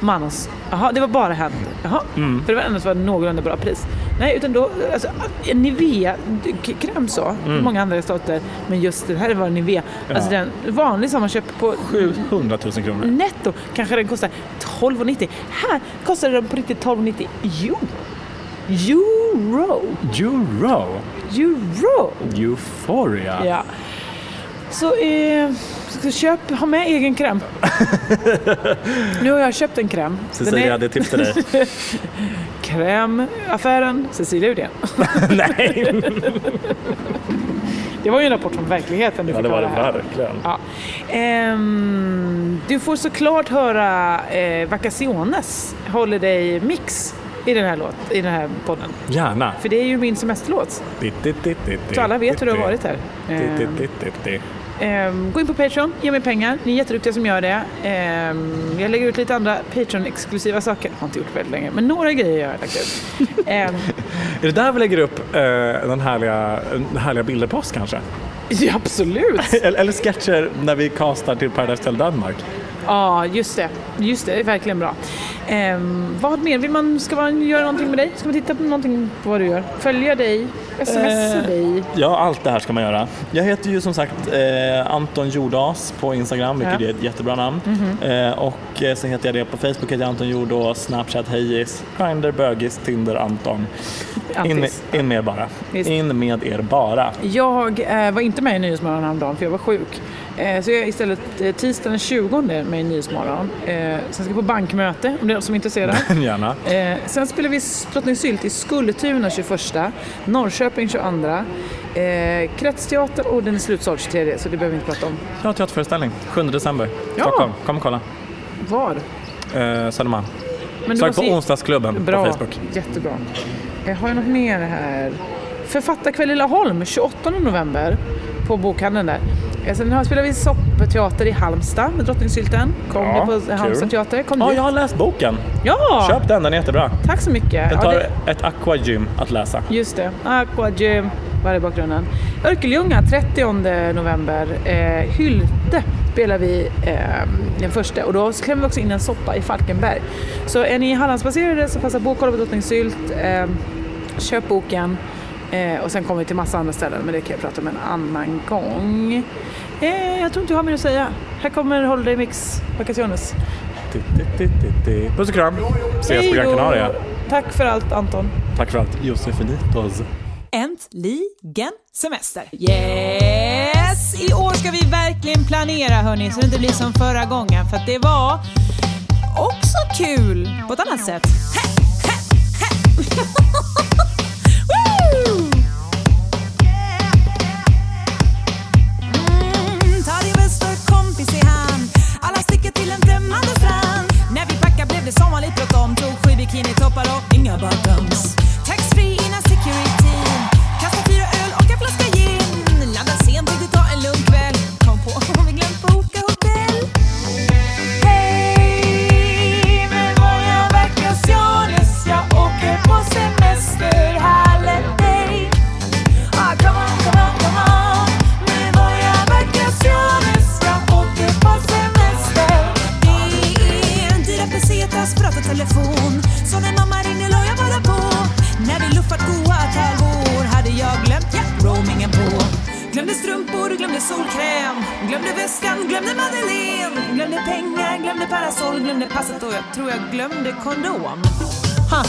Manos. Jaha, det var bara händer. Jaha. Mm. För det var ändå var någorlunda bra pris. Nej, utan då, alltså, Nivea-kräm så, Mm. många andra stater, men just det här var Nivea. Alltså den vanlig som man köper på 700 000 kronor. netto kanske den kostar 12,90. Här kostar den på riktigt 12,90 euro. Euro! Euro! Euro! Euphoria! Ja. Så, eh, köp, ha med egen kräm. nu har jag köpt en kräm. Cecilia, är det är tips till dig. krämaffären Cecilia Uddén. Nej! Det var ju en rapport från verkligheten du Ja, fick det var det här. verkligen. Ja. Ehm, du får såklart höra eh, Vacaciones Holiday Mix i den, här låt, i den här podden. Gärna. För det är ju min semesterlåt. Så alla vet hur du har varit här. Ehm, ehm, gå in på Patreon, ge mig pengar. Ni är jätteduktiga som gör det. Ehm, jag lägger ut lite andra Patreon-exklusiva saker. Har inte gjort väldigt länge, men några grejer har jag lagt ut. Ehm, Är det där vi lägger upp eh, den härliga, den härliga bilder på oss kanske? ja, absolut! Eller, eller sketcher när vi castar till Paradise Hotel Danmark? Ja, just det. Just det, det är verkligen bra. Ehm, vad mer? Vill man, ska man göra någonting med dig? Ska man titta på någonting på vad du gör? Följa dig? Smsa Eh, dig? Ja, allt det här ska man göra. Jag heter ju som sagt eh, Anton Jordas på Instagram, vilket Ja. är ett jättebra namn. Eh, och eh, så heter jag det på Facebook, heter jag Anton Jordas, Snapchat Hejis, Grindr, Bögis, Tinder, Anton. In med, in med bara. Visst. In med er bara. Jag eh, var inte med i Nyhetsmorgon häromdagen för jag var sjuk. Eh, så jag är istället eh, tisdagen den 20 med i Nyhetsmorgon. Eh, sen ska jag på bankmöte om det är någon som är intresserad. Gärna. Sen spelar vi Drottningsylt i Skultuna 21, Norrköping 22, eh, Kretsteater och den är slutsåld 23 så det behöver vi inte prata om. Har teaterföreställning 7 december. Ja. Stockholm. Kom och kolla. Var? Eh, Södermalm. Sök på ge- onsdagsklubben Bra, på Facebook. jättebra. Har jag något mer här? Författarkväll i Laholm 28 november på bokhandeln där. Eh, Sen har- spelar vi soppteater i Halmstad med Drottningsylten. Kom Ja, på kul. Halmstad teater? Kom Ja, dit. jag har läst boken. Ja! Köp den, den är jättebra. Tack så mycket. Ja, tar det- ett aquagym att läsa. Just det, Aquagym var i bakgrunden. Örkelljunga 30 november. Eh, Hylte spelar vi eh, den första och då klämmer vi också in en soppa i Falkenberg. Så är ni Hallandsbaserade så passa på att kolla på Drottningsylt. Eh, köp boken eh, och sen kommer vi till massa andra ställen men det kan jag prata om en annan gång. Eh, jag tror inte jag har mer att säga. Här kommer Holiday Mix Vacaciones. Puss och kram. Ses på Gran! Canaria. Tack för allt Anton. Tack för allt. Josefinitos. Äntligen semester! Yes! I år ska vi verkligen planera hörni, så det inte blir som förra gången. För att det var också kul på ett annat sätt. Hä, hä, hä. Tog sju bikinitoppar och inga bottoms glömde väskan, glömde Madeleine. Glömde pengar, glömde parasoll, glömde passet och jag tror jag glömde kondom. Ha.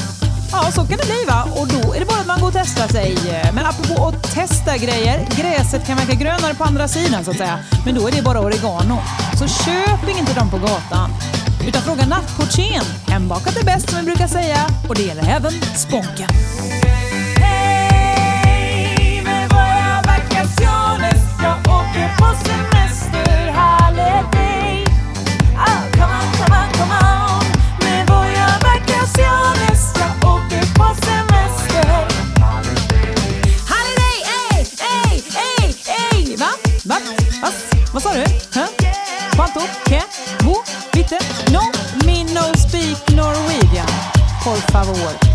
Ja, så kan det bli va. Och då är det bara att man går och testar sig. Men apropå att testa grejer, gräset kan verka grönare på andra sidan så att säga. Men då är det bara oregano. Så köp inte dem på gatan. Utan fråga nattportieren. Hembakat är bäst som vi brukar säga. Och det gäller även sponken. Hej med våra vacationer, Jag åker på semester never.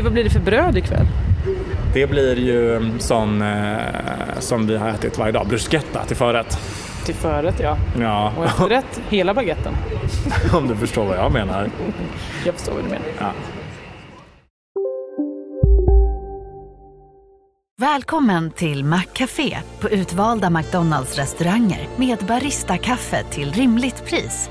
Det, vad blir det för bröd ikväll? Det blir ju sån eh, som vi har ätit varje dag, bruschetta till förrätt. Till förrätt ja. Ja, Och efterrätt, hela baguetten. om du förstår vad jag menar. Jag förstår vad du menar. Ja. Välkommen till Maccafé på utvalda McDonalds restauranger med Baristakaffe till rimligt pris.